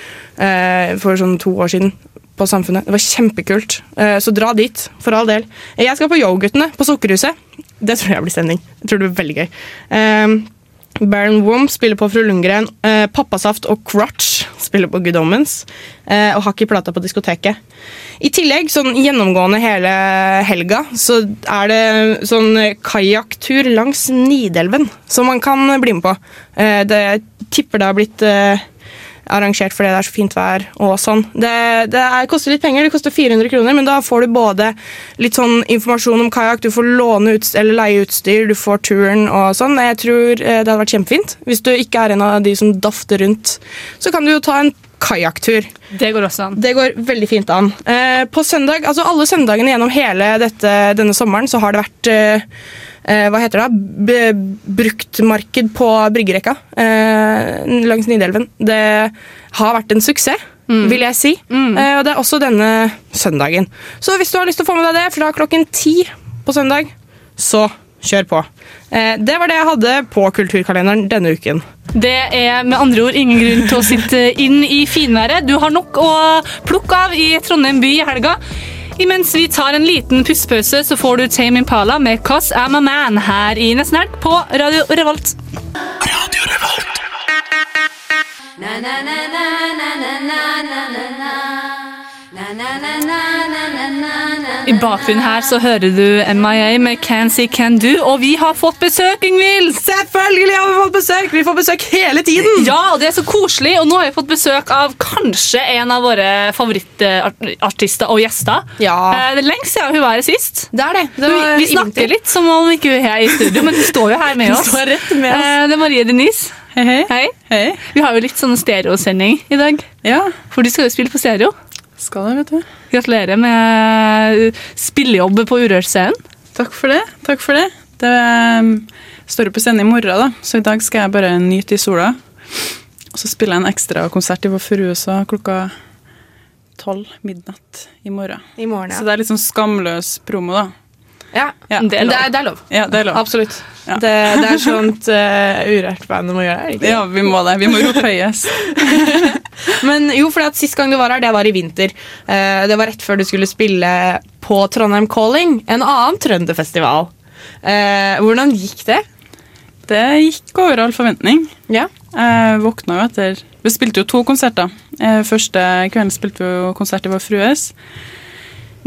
eh, for sånn to år siden. På Samfunnet. Det var kjempekult. Eh, så dra dit, for all del. Jeg skal på Yo-guttene på Sukkerhuset. Det tror jeg blir stemning. Jeg tror det blir veldig gøy. Eh, Baron Womp spiller på Fru Lundgren. Eh, Pappasaft og Crutch spiller på Good Omens. Eh, og Hakk plata på diskoteket. I tillegg, sånn gjennomgående hele helga, så er det sånn kajakktur langs Nidelven som man kan bli med på. Eh, det tipper det har blitt eh, arrangert fordi det er så fint vær og sånn. Det, det er, koster litt penger, det koster 400 kroner, men da får du både litt sånn informasjon om kajakk, du får låne ut, eller leie utstyr, du får turen og sånn. Jeg tror eh, det hadde vært kjempefint. Hvis du ikke er en av de som dafter rundt, så kan du jo ta en kajakktur. Det går også an. Det går veldig fint an. Eh, på søndag, altså Alle søndagene gjennom hele dette, denne sommeren så har det vært eh, hva heter det? Bruktmarked på Bryggerekka eh, langs Nidelven. Det har vært en suksess, vil jeg si. Eh, og det er også denne søndagen. Så hvis du har lyst til å få med deg det fra klokken ti på søndag, så kjør på. Eh, det var det jeg hadde på kulturkalenderen denne uken. Det er med andre ord ingen grunn til å sitte inn i finværet. Du har nok å plukke av i Trondheim by i helga. Imens vi tar en liten pustepause, så får du Tame Impala med 'Cause I'm a Man' her i Nesten Helg på Radio Revolt. I bakgrunnen her så hører du MIA med Can See Can Do, og vi har fått besøk, Ingvild! Selvfølgelig har vi fått besøk! Vi får besøk hele tiden! Ja, og det er så koselig, og nå har vi fått besøk av kanskje en av våre favorittartister og gjester. Ja. Eh, Det er lenge siden hun var her sist. Det er det. det vi, var vi snakker litt som om ikke hun er her i studio, men hun står jo her med Hun oss. står rett med oss. Eh, Det er Marie Denise. Hei, hei. Vi har jo litt sånn stereosending i dag. Ja. For du skal jo spille på stereo. Skal det, vet du. Gratulerer med spillejobb på Urørt-scenen. Takk for det. Takk for det. Det um, står på scenen i morgen, da, så i dag skal jeg bare nyte i sola. Og så spiller jeg en ekstra konsert i Vår Furuhusa klokka tolv midnatt i morgen. I morgen, ja. Så det er litt sånn skamløs promo, da. Ja. Det, er lov. Det, er, det er lov. Ja, det er lov. Absolutt. Ja. Det, det er sånt uh, urørt band må gjøre. ikke? Ja, vi må det. Vi må rope høyest. [laughs] Men jo, for Sist gang du var her, det var i vinter. Uh, det var rett før du skulle spille på Trondheim Calling, en annen trønderfestival. Uh, hvordan gikk det? Det gikk over all forventning. Ja. Jeg våkna jo etter Vi spilte jo to konserter. Eh, Første kvelden spilte vi jo konsert i Vår Frues.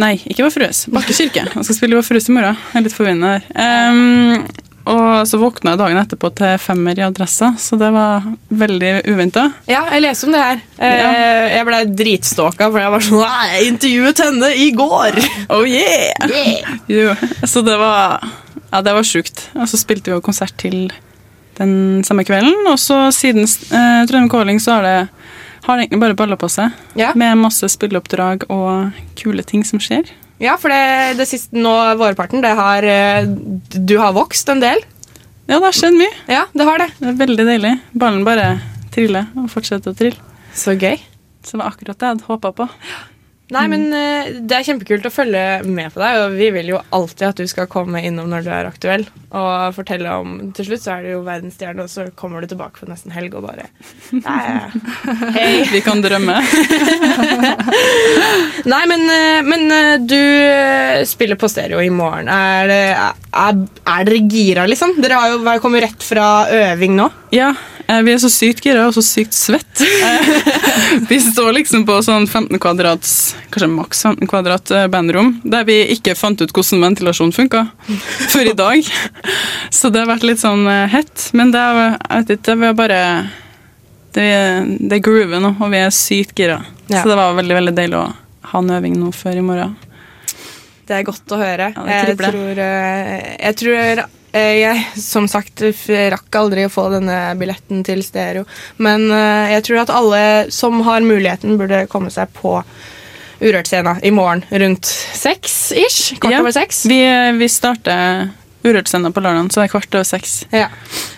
Nei, ikke Vår Frues. Bakke kirke. Jeg skal spille Vår Frues i morgen. Jeg er litt forvirrende der. Um, og så våkna jeg dagen etterpå til femmer i Adressa, så det var veldig uventa. Ja, jeg leste om det her. Ja. Jeg ble dritstalka, for jeg var sånn «Nei, Jeg intervjuet henne i går! Oh yeah! [laughs] Jo, så det var Ja, det var sjukt. Og så spilte vi jo konsert til den samme kvelden, og så siden eh, Trondheim Calling så har det har egentlig bare balla på seg. Med masse spilleoppdrag og kule ting som skjer. Ja, for det, det siste nå, vårparten, det har eh, Du har vokst en del. Ja, det har skjedd mye. Ja, Det har det. Det er veldig deilig. Ballen bare triller og fortsetter å trille. Så gøy. Så det var akkurat det jeg hadde håpa på. Nei, men eh, Det er kjempekult å følge med på deg, og vi vil jo alltid at du skal komme innom når du er aktuell. Og fortelle om Til slutt så er du jo verdensstjerne, og så kommer du tilbake på nesten helg og bare Nei, hei. Vi kan drømme. [laughs] Nei, men, eh, men eh, du spiller på stereo i morgen. Er, er, er dere gira, liksom? Dere har jo kommet rett fra øving nå. Ja, Vi er så sykt gira og så sykt svett. Eh, [laughs] Vi står liksom på sånn 15 kvadrats, kanskje maks 15 kvadrat eh, bandrom, der vi ikke fant ut hvordan ventilasjon funka før i dag. [laughs] Så det har vært litt sånn eh, hett. Men det er, jeg vet ikke, vi er bare Det, det er groove nå, og vi er sykt gira. Ja. Så det var veldig veldig deilig å ha en øving nå før i morgen. Det er godt å høre. Ja, jeg, tror, eh, jeg tror eh, jeg, som sagt, rakk aldri å få denne billetten til stereo. Men eh, jeg tror at alle som har muligheten, burde komme seg på Urørt-scena i morgen rundt seks ish. Kvart Ja. over seks. Vi, vi starter Urørt-scenen på lørdag, så det er kvart over seks. Ja.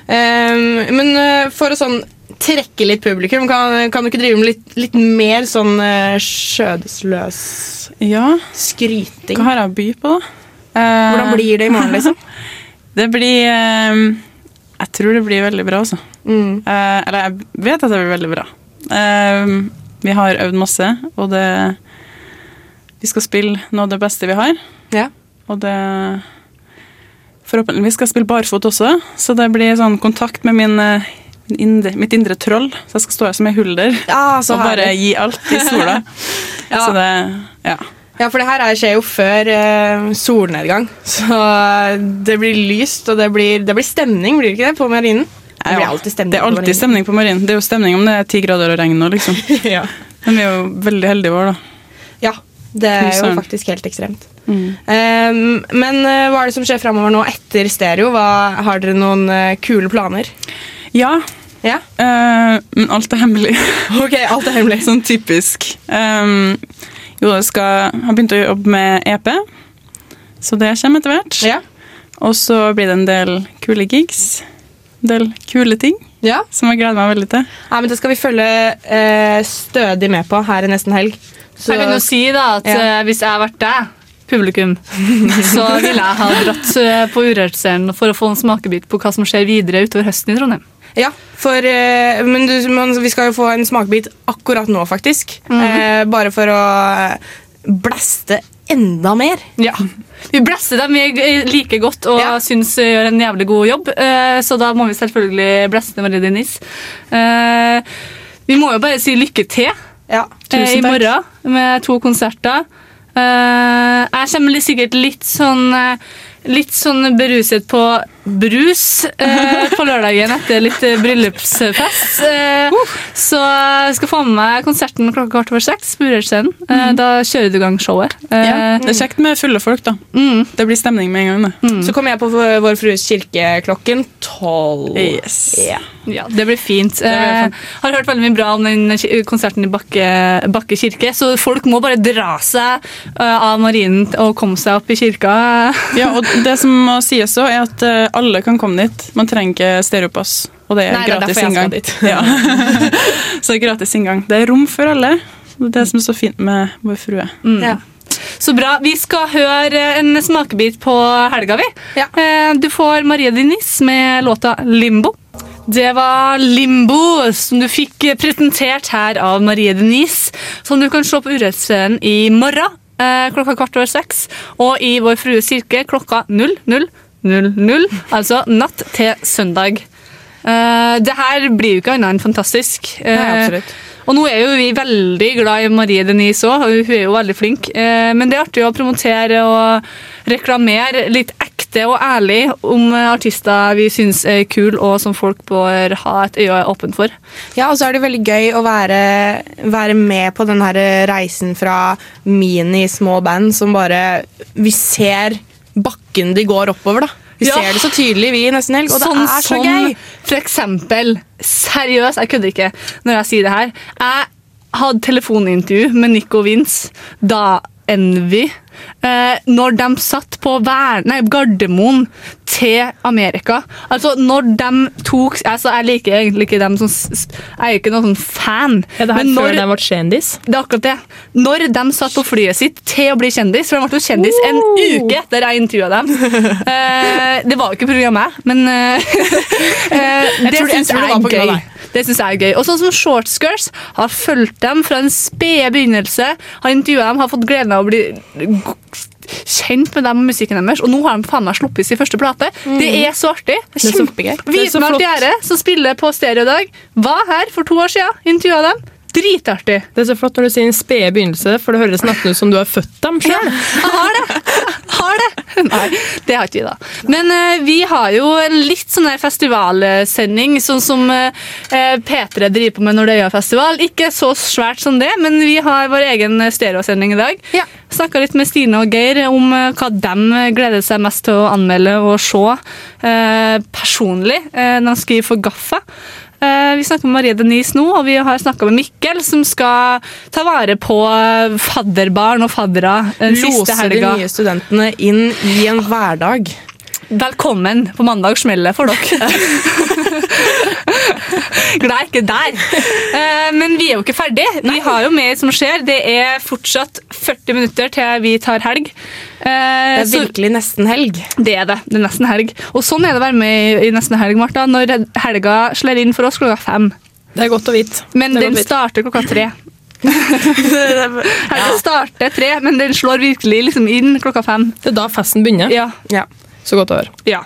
Um, men eh, for å sånn trekke litt publikum, kan, kan du ikke drive med litt, litt mer sånn skjødesløs Ja. skryting? Hva har jeg å by på, da? Eh, Hvordan blir det i morgen, liksom? [laughs] [laughs] Det blir eh, Jeg tror det blir veldig bra, altså. Mm. Eh, eller jeg vet at det blir veldig bra. Eh, vi har øvd masse, og det Vi skal spille noe av det beste vi har. Ja. Og det Forhåpentligvis skal jeg spille barfot også, så det blir sånn kontakt med min, indre, mitt indre troll. Så jeg skal stå her som ei hulder Ja, og bare gi alt i sola. [laughs] Ja. Så det Ja. Ja, for det her er- skjer jo før eh, solnedgang. Så eh, det blir lyst, og det blir, det blir stemning, blir det ikke det, på marinen? Det blir alltid stemning Det er alltid på stemning på marinen. Det er jo stemning om det er ti grader og regn nå, liksom. [laughs] ja. Men vi er jo veldig heldige i år, da. ja, det er jo faktisk helt ekstremt. Um, men uh, hva er det som skjer framover nå etter stereo? Hva, har dere noen uh, kule planer? Ja. Ja? Uh, men alt er hemmelig. [laughs] ok, alt er hemmelig. [laughs] sånn typisk. Um, jo, jeg skal, har begynt å jobbe med EP, så det kommer etter hvert. Ja. Og så blir det en del kule gigs. En del kule ting Ja. som jeg gleder meg veldig til. Ja, men Det skal vi følge eh, stødig med på her i nesten helg. Så- Jeg kan jo si da at Ja. eh, hvis jeg har vært deg, publikum, [laughs] så ville jeg ha dratt eh, på Urørt-scenen for å få en smakebit på hva som skjer videre utover høsten i Trondheim. Ja, for, eh, men du, man, vi skal jo få en smakebit akkurat nå, faktisk. Mhm. eh, bare for å eh, blaste enda mer. Ja. Vi blaster dem like godt og syns gjør en jævlig god jobb, eh, så da må vi selvfølgelig bleste Marie Denise. Eh, Vi må jo bare si lykke til Ja, eh, i morgen med to konserter. Eh, Jeg kommer sikkert litt sånn eh, Litt sånn beruset på brus eh, på lørdagen etter litt eh, bryllupsfest. Eh, Så jeg skal få med meg konserten klokka kvart over seks på Urørt-scenen. Eh, Da kjører du i gang showet. Eh, Ja, det er kjekt med fulle folk, da. Det blir stemning med en gang. Mm. Så kommer jeg på Vår Frues kirke klokken tolv. Yes. Yeah. Ja, det blir fint. blir Eh, har hørt veldig mye bra om den konserten i Bakke, Bakke kirke, så folk må bare dra seg eh, av marinen og komme seg opp i kirka. Ja, og det som må sies også, er at eh, alle kan komme dit. Man trenger ikke stereopass, og det er Nei, det er gratis jeg skal inngang. dit. [laughs] Ja. [laughs] så det er gratis inngang. Det er rom for alle. Det er det som er så fint med Vår Frue. Ja. Så bra. Vi skal høre en smakebit på helga, vi. Ja. Du får Maria Denise med låta 'Limbo'. Det var Limbo, som du fikk presentert her av Marie Denise. Som du kan se på Urørt-scenen i morgen eh, klokka kvart over seks. Og i Vår Frues kirke klokka 00.00. Altså natt til søndag. Eh, det her blir jo ikke annet enn fantastisk. Nei, Eh, absolutt. og nå er jo vi veldig glad i Marie Denise òg, hun er jo veldig flink. Eh, Men det er artig å promotere og reklamere litt ekte og ærlig om eh, artister vi syns er kule, og som folk bør ha et øye åpent for. Ja, og så er det veldig gøy å være, være med på den her reisen fra mini-små band som bare Vi ser bakken de går oppover, da. Vi Ja. ser det så tydelig, vi, nesten helg, og det Sånn er så sånn, gøy. For eksempel, seriøst, jeg kødder ikke når jeg sier det her. Jeg hadde telefonintervju med Nico Vince da Envy eh, Når de satt på Vær- nei, Gardermoen til Amerika. Altså, når de tok altså, Jeg liker egentlig ikke dem som Jeg er jo ikke noen sånn fan. Er det her men før når- de ble kjendis? det er akkurat det. Når de satt på flyet sitt til å bli kjendis, for de ble jo kjendis en uke etter jeg intervjua dem. Eh, det var jo ikke pga. meg, men eh, [laughs] eh, det tror det- jeg jeg det var på er gøy. Det synes jeg er gøy. Og sånn som Shortskirts har fulgt dem fra en spede begynnelse, har intervjua dem, har fått gleden av å bli kjent med dem og musikken deres, og nå har de faen meg sluppet sin første plate. Det er så artig. Det kjempegøy. Vitenart. Gjerde, som spiller på stereo i dag, var her for to år siden. Intervjua dem. Dritartig. Det er så flott når du sier en spede begynnelse, for det høres nesten ut som du har født dem sjøl. Jeg har det! Har det! Nei, det har ikke vi, da. Men uh, vi har jo en litt sånn der festivalsending, sånn som uh, P3 driver på med når det er festival. Ikke så svært som det, men vi har vår egen stereosending i dag. Ja. Snakka litt med Stine og Geir om uh, hva de gleder seg mest til å anmelde og se eh, personlig eh, når de skriver for Gaffa. Eh, Vi snakker med Marie Denise nå, og vi har snakka med Mikkel, som skal ta vare på eh, fadderbarn og faddere den siste Lose de nye studentene inn i en hverdag. Velkommen på mandag smeller for dere. [laughs] Glad jeg ikke er der. Eh, Men vi er jo ikke ferdig. Vi har jo mer som skjer. Det er fortsatt 40 minutter til vi tar helg. Det er virkelig nesten helg. Det er det. Det er nesten helg. Og sånn er det å være med i- nesten helg, Martha, når helga slår inn for oss klokka fem. Det er godt å vite. Men den starter klokka tre. [laughs] Helga starter tre, men den slår virkelig liksom inn klokka fem. Det er da festen begynner. Ja. Ja. Så godt å høre. Ja.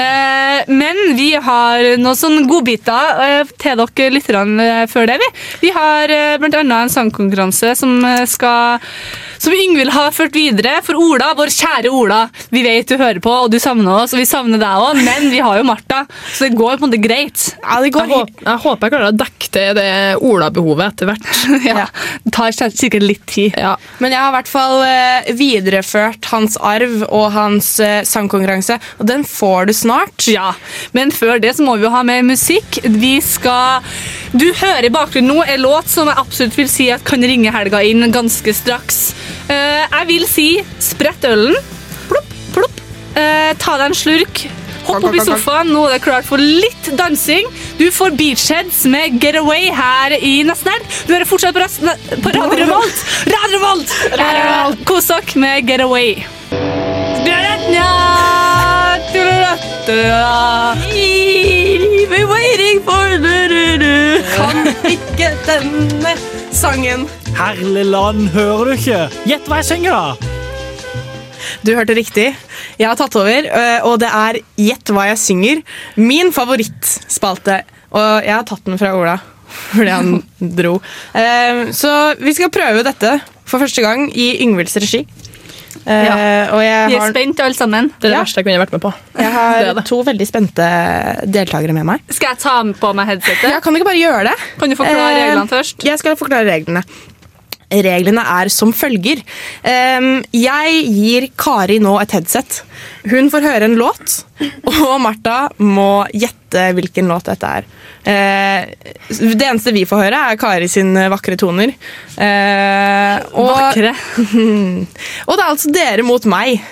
Eh, men vi har noen sånne godbiter eh, til dere litt grann, eh, før det. Vi, vi har eh, annet en sangkonkurranse som eh, skal som Yngvild har ført videre for Ola, vår kjære Ola. Vi vet du hører på, og du savner oss, og vi savner deg òg, men vi har jo Martha, så det går på en måte greit. Jeg, håper, jeg håper jeg klarer å dekke til det Ola-behovet etter hvert. [laughs] ja. Det tar sikkert litt tid. Men jeg har i hvert fall eh, videreført hans arv og hans eh, sangkonkurranse, og den får du snart. Ja, men før det så må vi jo ha mer musikk. Vi skal Du hører i bakgrunnen nå en låt som jeg absolutt vil si at kan ringe helga inn ganske straks. Eh, jeg vil si sprett ølen. Plopp, plopp. Eh, ta deg en slurk. Hopp opp i sofaen. Nå er det klart for litt dansing. Du får Beachheads med Get Away her i nesten helg. Du hører fortsatt på, ras- på Radio Revolt. Radio Revolt! Eh, Kos dere med Get Away. We're waiting for du-du-du. Kan ikke denne sangen. Herlig land, hører du ikke? Gjett hva jeg synger, da! Du hørte riktig. Jeg har tatt over, øh, og det er Gjett hva jeg synger. Min favorittspalte. Og jeg har tatt den fra Ola fordi han [laughs] dro. Eh, Så vi skal prøve dette for første gang i Yngvilds regi. Eh, Ja. Og jeg Vi er har, spent alle sammen. Det er det Ja. verste jeg kunne vært med på. jeg [laughs] har Det det. to veldig spente deltakere med meg. Skal jeg ta på meg headsetet? Ja, kan du ikke bare gjøre det? Kan du forklare Eh, reglene først? Jeg skal forklare reglene. Reglene er som følger. Ehm, jeg gir Kari nå et headset. Hun får høre en låt, og Martha må gjette hvilken låt dette er. Eh, det eneste vi får høre, er Kari sine vakre toner. Eh, og, Vakre. [laughs] og det er altså dere mot meg.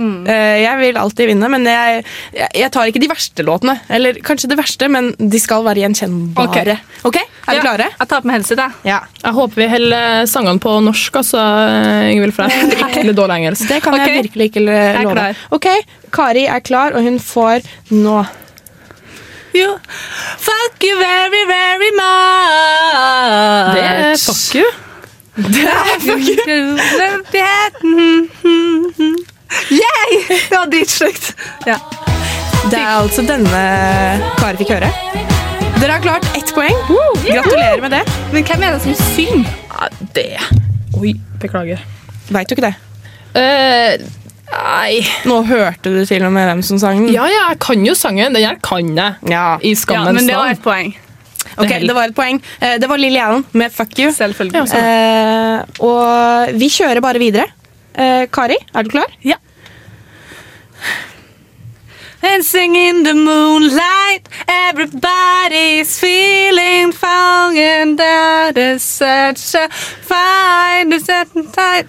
Eh, jeg vil alltid vinne, men jeg, jeg, jeg tar ikke de verste låtene. Eller kanskje det verste, men de skal være gjenkjennbare. Ok, Er vi Ja, klare? Jeg tar på meg headsetet. Ja. Jeg håper vi holder sangene på norsk, altså, Ingvild, for jeg er fryktelig dårlig engelsk. Det kan okay. jeg virkelig ikke Jeg er love. klar. Ok, Kari er klar, og hun får nå You fuck you very, very much. Det er fuck you. Det er fuck you. [laughs] Yeah! Var dritstygt. Ja. Det er altså denne Kari fikk høre. Dere har klart ett poeng. Gratulerer med det. Men hvem er det som synger? Ja, det Oi, beklager. Veit du ikke det? Eh, nei Nå hørte du til og med hvem som sang den. Ja, ja, jeg kan jo sangen. Den her kan jeg. Ja. I Ja, men det var et poeng. Ok, Det var et poeng. Eh, Det var Lilly Allen med 'Fuck You'. Selvfølgelig. Eh, og vi kjører bare videre. Eh, Kari, er du klar? Ja. Dancing in the moonlight, everybody's feeling fine, and that is such a fine tight.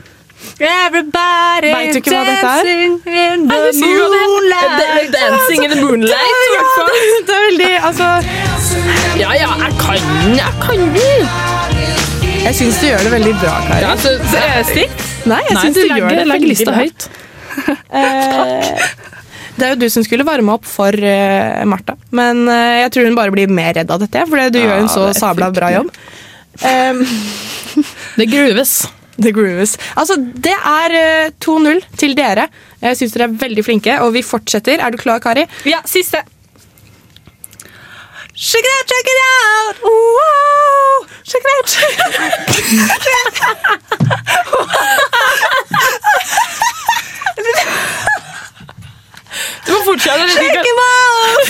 Everybody Vet du ikke hva dette er? dancing in the moonlight. Dancing in the moonlight, i hvert fall. Det er veldig, altså Ja, ja, jeg kan Jeg kan den. Jeg syns du gjør det veldig bra, Kari. Ja, altså, Så det? Nei, jeg Nei, syns du legger, gjør det legger, veldig lista bra. høyt. Takk. [laughs] det er jo du som skulle varme opp for eh, Martha, men eh, jeg tror hun bare blir mer redd av dette, for du gjør en så det er sabla bra jobb. Um, Det gruves. Det grooves. Altså, det er eh, 2-0 til dere. Jeg syns dere er veldig flinke, og vi fortsetter. Er du klar, Kari? Ja, siste. Check it out, check it out! Wow! Check it out! Du må fortsette. Check him out!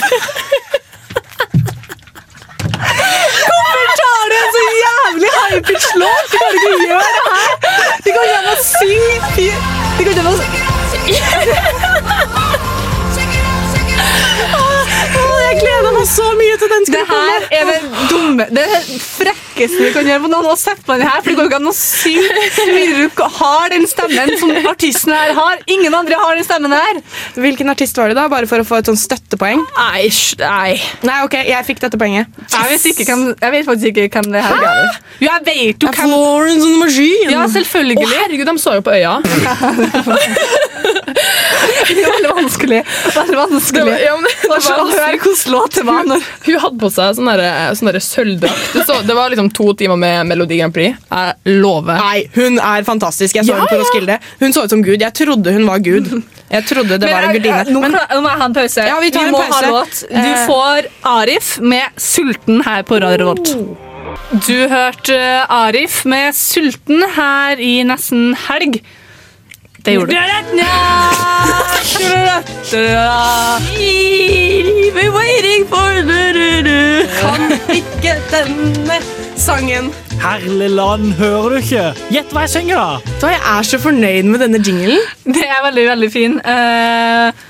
Hvorfor tar du en så jævlig high-pitch låt? De kan ikke gjøre det her! De kan ikke gjøre synge Du kan ikke gjøre jeg gleder meg så mye til den Det her er det dumme Det er det frekkeste du kan gjøre på noen å sette på den her. For det går ikke an å synge du har den stemmen som artisten her har. Ingen andre har den stemmen her. Hvilken artist var det, da? Bare for å få et sånn støttepoeng? Nei, nei. Nei, ok, jeg fikk dette poenget. Jeg vet, ikke hvem, jeg vet faktisk ikke hvem det her er. Jo, jeg vet jo hvem Florence and the Machine! Ja, selvfølgelig. Å, herregud, de så jo på øya. [laughs] Det var veldig vanskelig. Veldig vanskelig. Det var- ja, men det var slags- hør hvordan låt det var. Når... Hun hadde på seg sånn der, sånn sølvdrakt. Det, det var liksom to timer med Melodi Grand Prix. Jeg lover. Nei, hun er fantastisk. Jeg så Ja, henne på. Roskilde. Hun så ut som Gud. Jeg trodde hun var Gud. Jeg trodde det var en gudinne. Nå, Men nå må jeg ha en pause. Ja, vi tar en må pause. ha låt. Du Eh. får Arif med 'Sulten' her på Radio Revolt. Du hørte Arif med 'Sulten' her i nesten helg. Det gjorde du. We're waiting for du-du-du. Kan ikke denne sangen. Herlig land, hører du ikke? Gjett hva jeg synger, da! Så jeg er så fornøyd med denne jinglen. Det er veldig, veldig fin. Eh,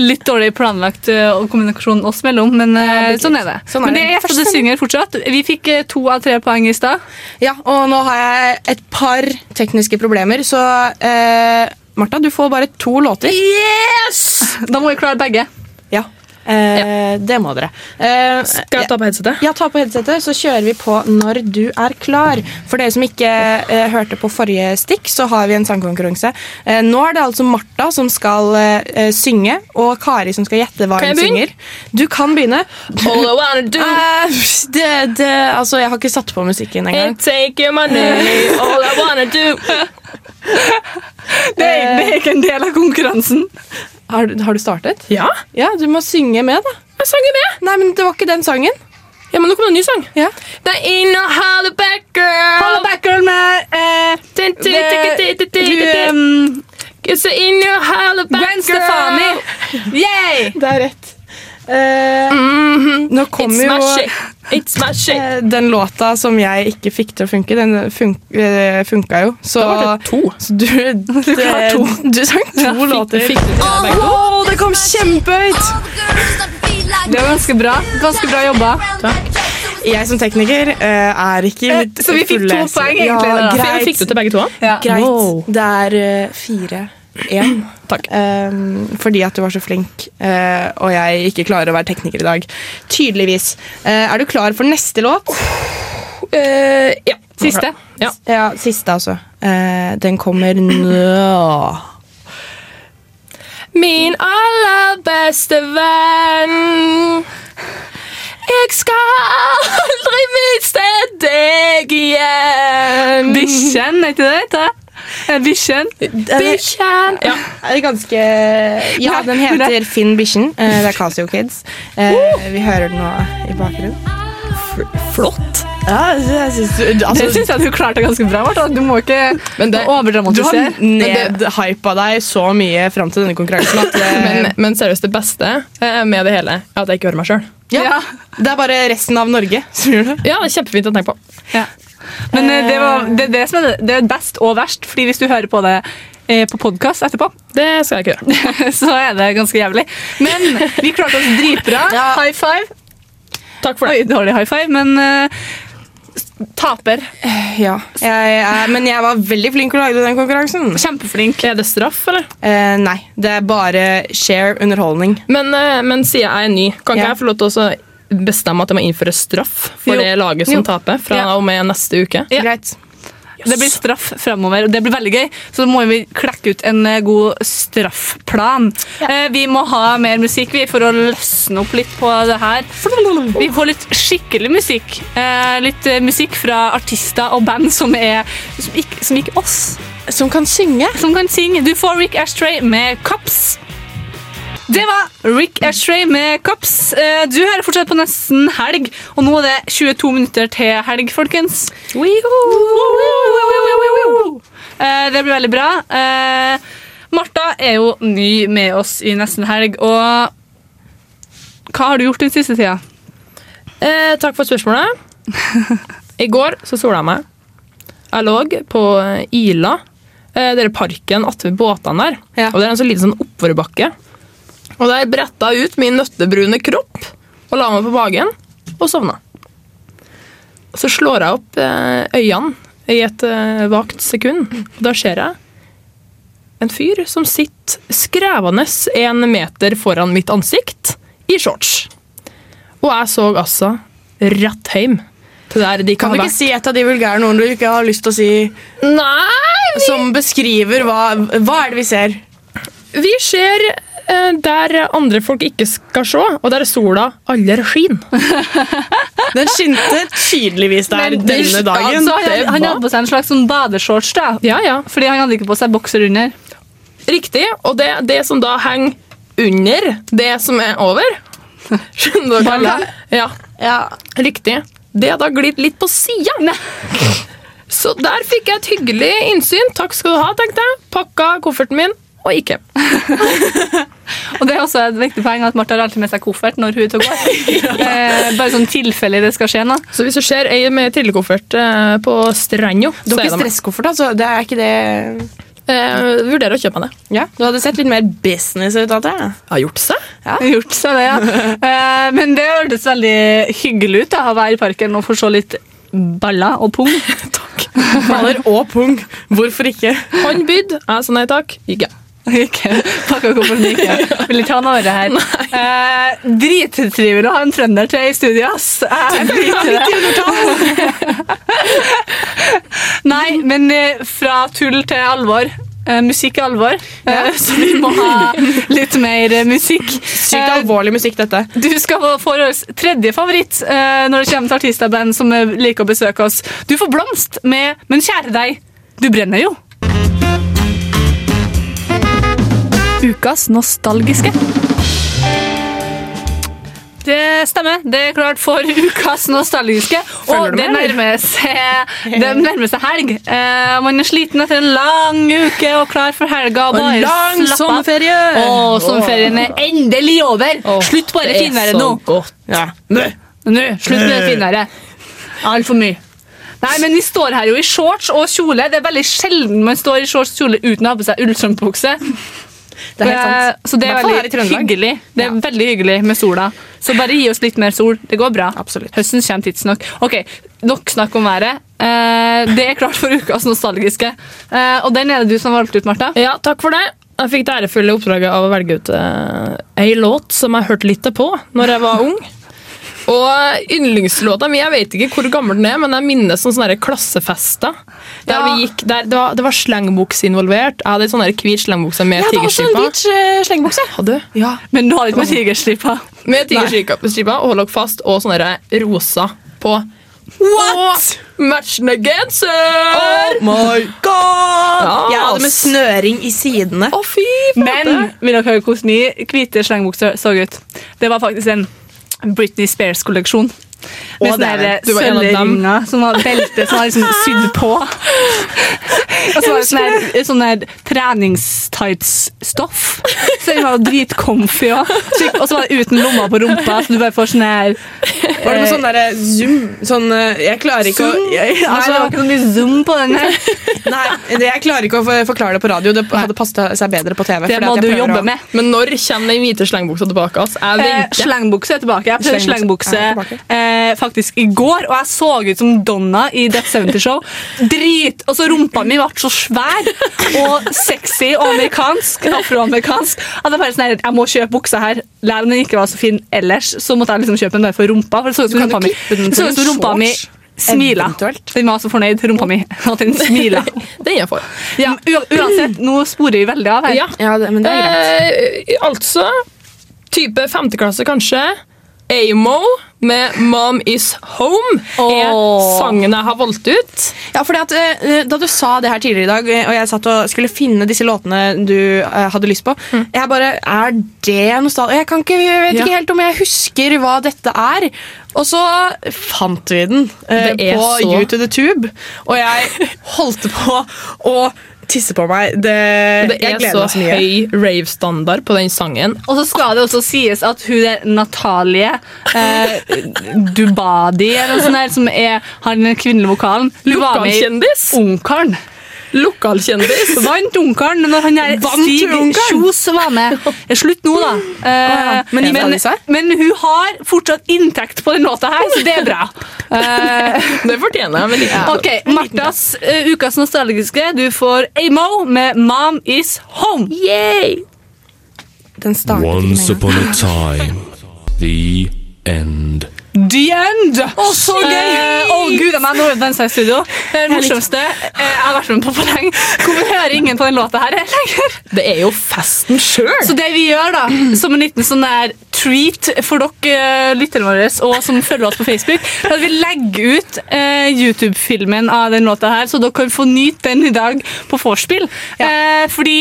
litt dårlig planlagt uh, kommunikasjon oss mellom, men eh, sånn er det. Sånn er men det er gjester det synger fortsatt. Vi fikk uh, to av tre poeng i stad. Ja, og nå har jeg et par tekniske problemer, så Martha, du får bare to låter. Yes! Da må vi klare begge. Ja. Eh, Det må dere. Eh, Skal jeg ta på headsetet? Ja, ta på headsetet, så kjører vi på når du er klar. For dere som ikke eh, hørte på forrige stikk, så har vi en sangkonkurranse. Nå er det altså Martha som skal synge, og Kari som skal gjette hva hun synger. Du kan begynne. All I wanna do [laughs] det, det, altså, jeg har ikke satt på musikken engang. ain't take your money. All I wanna do [laughs] Det er, det er ikke en del av konkurransen. Har, du- har du startet? Ja, Ja, du må synge med, da. jeg sang jo med. Nei, men det var ikke den sangen. Ja, men nå kommer det en ny sang. Ja. Det in no hollaback girl. Hollaback girl med eh, um, in your hollaback Gwen Stefani. [laughs] Yay! Det er rett. Eh, Nå kommer jo. It's my shit. eh, den låta som jeg ikke fikk til å funke, den fun eh, funka jo. Så, Da var det to. så du, [laughs] du, klarte to. [laughs] du sang to låter. Fikk du til begge to? Å, det kom kjempehøyt! Det var ganske bra. Ganske bra jobba. Jeg som tekniker eh, er ikke Eh, mitt så vi fikk to fulle poeng, ja, egentlig, da. Greit. Fikk du til begge to? Ja. greit. Wow. Det er eh, fire. Én. Takk. Um, fordi at du var så flink, uh, og jeg ikke klarer å være tekniker i dag. Tydeligvis. Uh, er du klar for neste låt? Uh, ja. Siste. Ja. Ja, siste, altså. Eh, den kommer nå. Min aller beste venn. Jeg skal aldri miste deg igjen. Bikkjen, er ikke det? det? Eh, Bikkjen. Bikkjen. Ja. Er ganske Ja, den heter Finn Bikkjen. Eh, det er Casio Kids. Eh, vi hører den nå i bakgrunnen. Flott. Ja, jeg synes du, det altså, syns jeg du klarte ganske bra. Martha. Du må ikke Men det- du har overdramatisere. nedhypa deg så mye fram til denne konkurransen at [laughs] eh, Men, men seriøst, det beste eh, med det hele er at jeg ikke hører meg sjøl. Ja. Det er bare resten av Norge som gjør det. Ja, det er kjempefint å tenke på. Ja. Men eh, det, var, det, er det, som er, det- det er best og verst, Fordi hvis du hører på det eh, på podkast etterpå, Det skal jeg ikke gjøre. [laughs] så er det ganske jævlig. Men vi klarte oss dritbra. Ja. High five. Takk for det. Oi, dårlig high five, men eh, taper. Ja, jeg, jeg, Men jeg var veldig flink til å lage den konkurransen. Kjempeflink. Er det straff, eller? Eh, nei, det er bare share underholdning. Men, eh, men siden jeg er ny, kan ikke Ja. jeg få lov til å bestemme at jeg må innføre straff for Jo. det laget som Jo. taper fra Ja. og med neste uke? Ja. Greit. Det blir straff fremover, og det blir veldig gøy. Så må vi klekke ut en eh, god straffplan. Eh, vi må ha mer musikk vi, for å løsne opp litt på det her. Vi får litt skikkelig musikk. Eh, litt musikk fra artister og band som er som ikke, som ikke oss. Som kan synge. Som kan synge. Du får Rick Ashtray med Cups. Det var Rick Ashtray med Cups. Eh, Du hører fortsatt på Nesten helg, og nå er det 22 minutter til helg, folkens. Eh, Det blir veldig bra. Eh, Martha er jo ny med oss i Nesten helg, og hva har du gjort den siste tida? Eh, takk for spørsmålet. [laughs] I går så sola jeg meg. Jeg lå på Ila, eh, er parken attmed båtene der. Og det er en så liten sånn oppoverbakke. Og der bretta jeg ut min nøttebrune kropp og la meg på magen og sovna. Så slår jeg opp eh, øynene i et eh, vagt sekund. Og da ser jeg en fyr som sitter skrevende en meter foran mitt ansikt i shorts. Og jeg så altså rett hjem til der de Kan kan du ikke si et av de vulgære ordene du ikke har lyst til å si? Nei! Som beskriver hva Hva er det vi ser? Vi ser der andre folk ikke skal se, og der sola aller skinner. [laughs] Den skinte tydeligvis der Men denne dagen. Altså, han, han hadde på seg en slags sånn badeshorts, da. Ja, ja. Fordi han hadde ikke på seg bokser under. Riktig. Og det, det som da henger under det som er over [laughs] Skjønner dere? Balla? Ja. Riktig. Det har da glidd litt på sida. Så der fikk jeg et hyggelig innsyn. Takk skal du ha, tenkte jeg. Pakka kofferten min og ikke. [laughs] Og det er også et viktig poeng at Martha har alltid med seg koffert når hun er ute og går. [laughs] eh, bare sånn tilfelle det skal skje noe. Så hvis du ser ei med trillekoffert eh, på stranda Du har ikke stresskoffert, altså? Det er ikke det eh, Vurderer å kjøpe meg det. Ja, Du hadde sett litt mer business ut av det. Har gjort seg. Ja. Gjort seg det, ja. [laughs] Eh, men det hørtes veldig hyggelig ut da, å være i parken og få se litt baller og pung. Baller og pung. Hvorfor ikke? Han bydde, jeg sa nei takk. Gikk jeg. Ikke. Pakka ikke. Vil ikke ha noe av det her. [laughs] Eh, Drittrivelig å ha en trønder til i studio, ass. Det. [laughs] Nei, men eh, fra tull til alvor. Eh, musikk er alvor, eh, [laughs] så vi må ha litt mer eh, musikk. Sykt alvorlig musikk, dette. Du skal få få vår tredje favoritt eh, når det kommer til artister og band som eh, liker å besøke oss. Du får blomst med 'Men kjære deg, du brenner jo'. Ukas nostalgiske. Det stemmer. Det er klart for ukas nostalgiske. Og det nærmer seg, det nærmer seg helg. Uh, man er sliten etter en lang uke og klar for helga. Og en bare lang slapp sommerferie. Og sommerferien er endelig over! Slutt bare det finværet nå. godt. Ja. Nå, slutt med det finværet. Altfor mye. Nei, men Vi står her jo i shorts og kjole. Det er veldig sjelden man står i shorts og kjole uten å ha på seg ullstrømpebukse. Det er helt sant. Så det er veldig hyggelig. Det er veldig hyggelig med sola. Så bare gi oss litt mer sol. Det går bra. Høsten kommer tidsnok. Ok, Nok snakk om været. Eh, det er klart for ukas nostalgiske. Eh, og den er det du som valgte ut, Martha. Ja, takk for det. Jeg fikk det ærefulle oppdraget av å velge ut eh, ei låt som jeg hørte litt på når jeg var ung. Og yndlingslåta mi, jeg vet ikke hvor gammel den er, men jeg minnes sånn sånne klassefester. Der Ja. vi gikk, der, det, var, det var slengbukse involvert. Jeg hadde en sånn hvit slengbukse med eh, slengebukse. Hadde du? Men du hadde ikke med tigerstripa. Med tigerstripa, og holdt fast, og sånne der rosa på. What?! Og matchende genser! Oh my god! Ja, Jeg hadde med snøring i sidene. Å, fy Men vil dere høre hvordan hvite slengbukser så ut? Det var faktisk en Britney Spears-kolleksjon. Med sånne er sølvringer som var belte som var liksom sydd på. [laughs] Og så var det sånn her- sånn her treningstights-stoff. Så den var dritcomfy òg. Og så var det uten lomma på rumpa, så du bare får sånn her Var det med sånn derre zoom? Sånn eh, Jeg klarer ikke å Zoom? jeg, Nei, altså, det var ikke så mye zoom på den her. [laughs] Nei, det, jeg klarer ikke å forklare det på radio. Det hadde passet seg bedre på TV. Det må du jobbe å- med. Men når kommer den hvite slengbuksa tilbake? Altså? Jeg Eh, slengbukse er tilbake. Jeg prøvde Slengbukse eh, faktisk i går, og jeg så ut som Donna i Death 70 Show. Drit! Og så rumpa mi ble så svær og sexy og amerikansk. Afroamerikansk. At jeg bare sånn her, jeg må kjøpe buksa her. Selv om den ikke var så fin ellers, så måtte jeg liksom kjøpe den bare for rumpa. For det så ut som rumpa mi, så ut som rumpa mi shorts. Smila. Den var så fornøyd, rumpa mi, at den smila. [laughs] den er for. Ja, uansett, nå sporer vi veldig av her. Ja, men det er greit. Eh, altså type femteklasse, kanskje. Amo med 'Mom Is Home' er sangen jeg har valgt ut. Ja, fordi at eh, Da du sa det her tidligere i dag, eh, og jeg satt og skulle finne disse låtene du eh, hadde lyst på Jeg bare, Er det nostalgi? Jeg, kan ikke, jeg vet Ja. ikke helt om jeg husker hva dette er. Og så fant vi den eh, er på så- You to the Tube, og jeg holdt på å tisse på meg. Det, Det er så så høy rave-standard på den sangen. Og så skal det også sies at hun der Natalie eh, Dubadi, eller noe sånt der, som er har den kvinnelige vokalen Hun var med i Ungkaren. Lokalkjendis. Vant Ungkaren når han der Stig? Kjos var med. Slutt nå, da. Eh, Men ja. men, men, men hun har fortsatt inntekt på den låta her, så det er bra. Eh, [laughs] Det fortjener jeg. Ja. Ok, Martas uh, ukas nostalgiske. Du får Amo med 'Mom Is Home'. Yay! Den starter Once upon a time, the end. The End! Å, så gøy! Å, gud, jeg nå dansa i studio. Det er det morsomste eh, jeg har vært med på for lenge. Hvorfor hører ingen på den låta her lenger? Det er jo festen sjøl! Så det vi gjør, da, som en liten sånn der treat for dere eh, lytterne våre, og som følger oss på Facebook, er at vi legger ut eh, YouTube-filmen av den låta her, så dere kan få nyte den i dag på vorspiel. Eh, fordi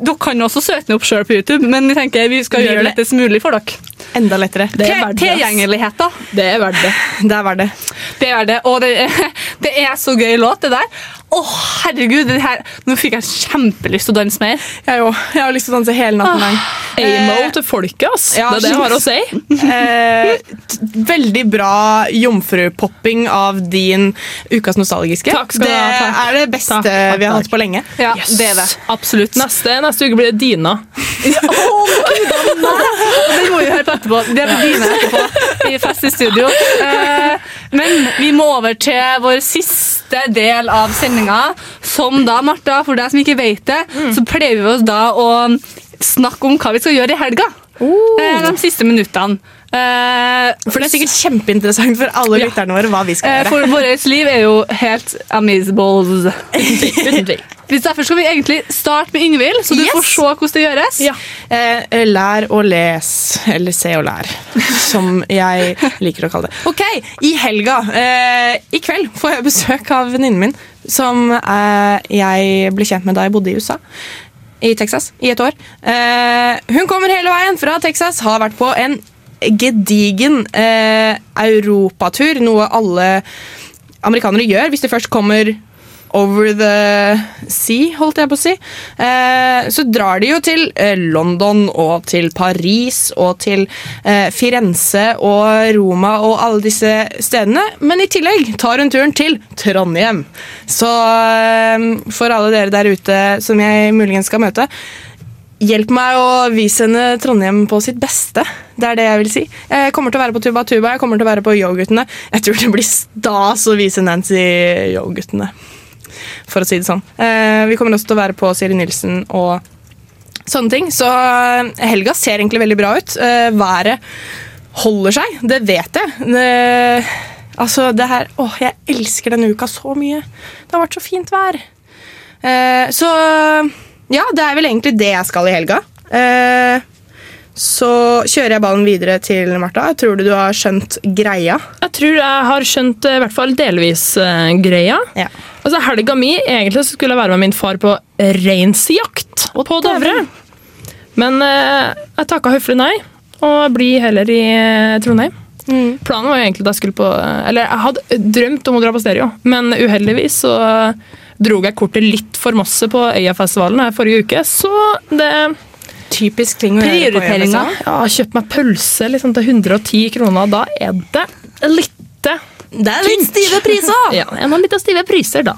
dere kan også søke den opp sjøl på YouTube, men vi tenker vi skal Vi gjøre det lettest mulig for dere. Enda lettere. Det er verdt det. Tilgjengelighet, da. Det er verdt det. Det er verdt det. Det er det, og det, [laughs] det er så gøy låt, det der. Å, herregud, det her, nå fikk jeg kjempelyst til å danse mer. Jeg òg. Jeg har lyst til å danse hele natten lang. Amo til folket, ass. ja, det er det jeg har å si. [laughs] Eh, veldig bra jomfrupopping av din ukas nostalgiske. Takk skal det du ha, takk. er det beste Takk, takk, vi har hatt på lenge. Ja, Yes. det er det. Absolutt. Neste, neste uke blir det Dina. [laughs] Den må vi høre på etterpå. Det på dine etterpå i Fest i studio. Eh, men vi må over til vår siste del av sendinga. Som da, Martha, for deg som ikke vet det, så pleier vi oss da å snakke om hva vi skal gjøre i helga. Oh. de siste minuttene. Eh, For det er sikkert kjempeinteressant for alle lytterne våre hva vi skal Eh, gjøre. For vårt liv er jo helt amazable. [laughs] Hvis Derfor skal vi egentlig starte med Ingvild, så du Yes. får se hvordan det gjøres. Eh, lær og les, eller se og lær, som jeg liker å kalle det. Ok, I helga, eh, i kveld, får jeg besøk av venninnen min, som jeg ble kjent med da jeg bodde i USA. I Texas i et år. Eh, hun kommer hele veien fra Texas, har vært på en gedigen eh, europatur, noe alle amerikanere gjør hvis de først kommer over the sea, holdt jeg på å si. Eh, så drar de jo til eh, London og til Paris og til eh, Firenze og Roma og alle disse stedene. Men i tillegg tar hun turen til Trondheim. Så eh, for alle dere der ute som jeg muligens skal møte, Hjelp meg å vise henne Trondheim på sitt beste. Det er det jeg vil si. Jeg kommer til å være på Tuba Tuba, jeg kommer til å være på Yo-guttene. Jeg tror det blir stas å vise Nancy Yo-guttene, for å si det sånn. Eh, vi kommer også til å være på Siri Nilsen og sånne ting. Så eh, helga ser egentlig veldig bra ut. Eh, været holder seg, det vet jeg. Det, altså, det her Åh, jeg elsker denne uka så mye. Det har vært så fint vær. Så ja, det er vel egentlig det jeg skal i helga. Eh, så kjører jeg ballen videre til Martha. Tror du du har skjønt greia? Jeg tror jeg har skjønt eh, i hvert fall delvis uh, greia. Altså Helga mi egentlig så skulle jeg være med min far på reinsjakt på Dovre. Men uh, jeg takka høflig nei, og blir heller i uh, Trondheim. Planen var jo egentlig at jeg skulle på Eller jeg hadde drømt om å dra på stereo, men uheldigvis så dro jeg kortet litt for masse på Øyafestivalen her forrige uke, så det Typisk ting å gjøre på. Øyafestivalen. Ja, kjøp meg pølse liksom, til 110 kroner. Da er det litt Det er litt stive priser! [laughs] Ja, en av litt stive priser, da.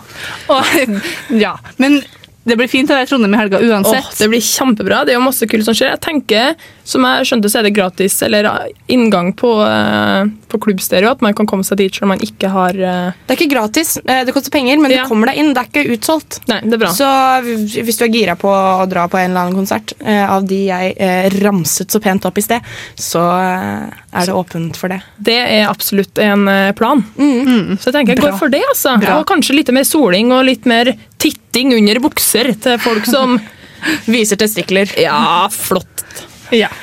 Og, [laughs] ja, men det blir fint å være i Trondheim i helga uansett. Åh, det blir kjempebra. Det er jo masse kult som skjer. Jeg tenker, som jeg skjønte, så er det gratis eller inngang på, eh, på klubbstereo. At man kan komme seg dit selv om man ikke har eh, Det er ikke gratis, eh, det koster penger, men du kommer deg inn. Det er ikke utsolgt. Nei, det er bra. Så hvis du er gira på å dra på en eller annen konsert eh, av de jeg eh, ramset så pent opp i sted, så eh, er det åpent for det. Det er absolutt en eh, plan. Så jeg tenker jeg Bra. går for det. altså. Bra. Og kanskje litt mer soling og litt mer titting under bukser til folk som [laughs] Viser testikler. Ja, flott. Ja. [laughs]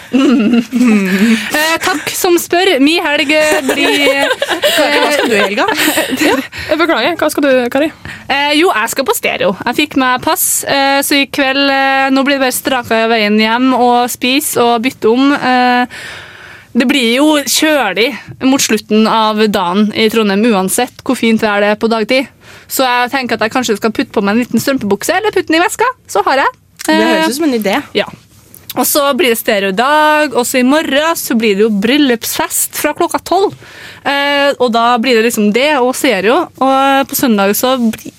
Eh, takk som spør. Mi helg eh, blir [laughs] Hva skal du i helga? [laughs] ja, jeg beklager. Hva skal du, Kari? Eh, jo, jeg skal på stereo. Jeg fikk meg pass, eh, så i kveld eh, Nå blir det bare straka veien hjem og spise og bytte om. Eh, det blir jo kjølig mot slutten av dagen i Trondheim uansett hvor fint vær det er på dagtid. Så jeg tenker at jeg kanskje skal putte på meg en liten strømpebukse eller putte den i veska. Så har jeg. Det høres ut som en idé. Ja. Og så blir det stereo i dag, og så i morgen så blir det jo bryllupsfest fra klokka tolv. Eh, og da blir det liksom det og stereo. Og på søndag så bli,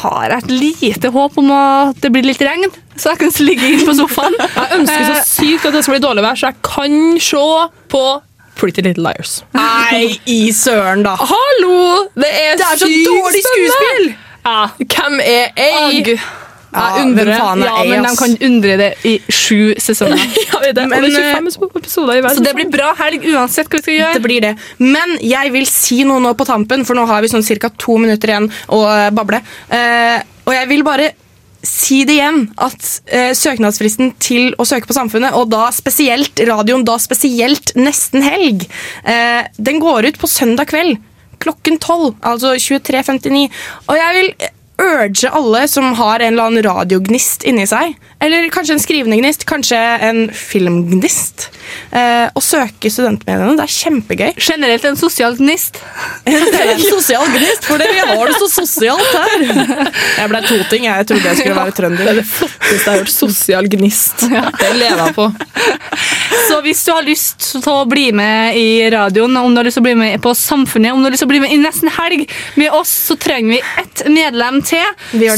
har jeg et lite håp om at det blir litt regn, så jeg kan ligge inne på sofaen. [laughs] Jeg ønsker så sykt at det skal bli dårlig vær, så jeg kan se på Pretty Little Liars. Nei, i søren, da. Hallo! Det er, Det er så dårlig skuespill! Ja. Hvem er ei? Agg. Jeg undrer. er Ja, men de kan undre det i sju sesonger. [laughs] Ja, det, Men, og det er 25 episoder i verden. Så det blir bra helg uansett hva vi skal gjøre. Det blir det. Men jeg vil si noe nå på tampen, for nå har vi sånn ca. to minutter igjen å eh, bable. Uh, og jeg vil bare si det igjen, at eh, søknadsfristen til å søke på Samfunnet, og da spesielt radioen, da spesielt nesten helg, eh, den går ut på søndag kveld klokken 12, altså 23.59. Og jeg vil urge alle som har en eller annen radiognist inni seg, eller kanskje en skrivende gnist, kanskje en filmgnist, eh, å søke studentmediene. Det er kjempegøy. Generelt en sosial gnist. [laughs] en sosial gnist, for vi har det så sosialt her. Jeg ble toting. Jeg trodde jeg skulle være Det er det flotteste jeg har hørt. Sosial gnist. Det lever jeg på. Så [laughs] hvis du har lyst til å bli med i radioen, om du har lyst til å bli med på Samfunnet, om du har lyst til å bli med i Nesten Helg med oss, så trenger vi ett medlem til.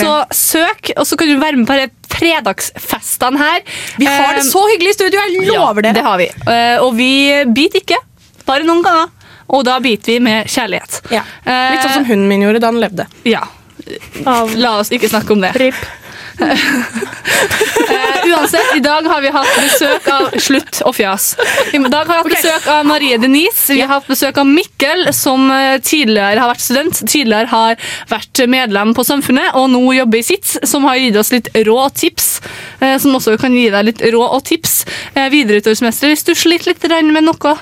Så søk, og så kan du være med på dette fredagsfestene her. Vi har det så hyggelig i studio, jeg lover ja, dere. Det har vi. Eh, Og vi biter ikke, bare noen ganger. Og da biter vi med kjærlighet. Ja. Litt sånn som hunden min gjorde da han levde. Ja. La oss ikke snakke om det. Eh, uansett, i dag har vi hatt besøk av Slutt og fjas. I dag har vi hatt besøk av Marie Denise. Vi har hatt besøk av Mikkel, som eh, tidligere har vært student, tidligere har vært medlem på Samfunnet, og nå jobber i SITS, som har gitt oss litt rå tips. Uh, Som også kan gi deg litt rå og tips eh, videreutdanningsmester hvis du sliter litt med noe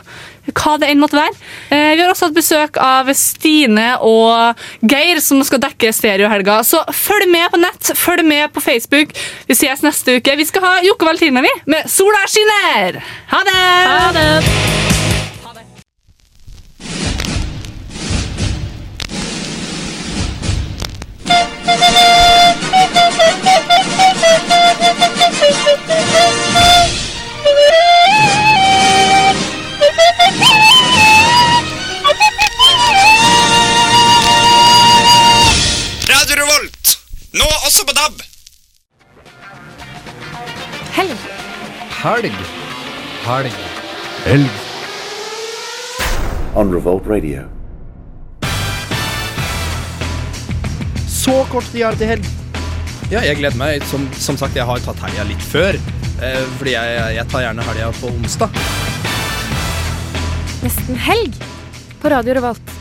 hva det enn måtte være. Eh, vi har også hatt besøk av Stine og Geir, som skal dekke stereohelga. Så følg med på nett, følg med på Facebook. Vi ses neste uke. Vi skal ha Jokke Valentina vi, med Sola skinner! Ha det! Ha det! Radio nå også på DAB. Helg. Helg. Helg. Helg. On Revolt Radio. Så kort tid er til helg. Ja, jeg gleder meg. Som, som sagt, jeg har tatt helga litt før. Eh, fordi jeg, jeg tar gjerne helga på onsdag. Nesten helg på Radio Revolt.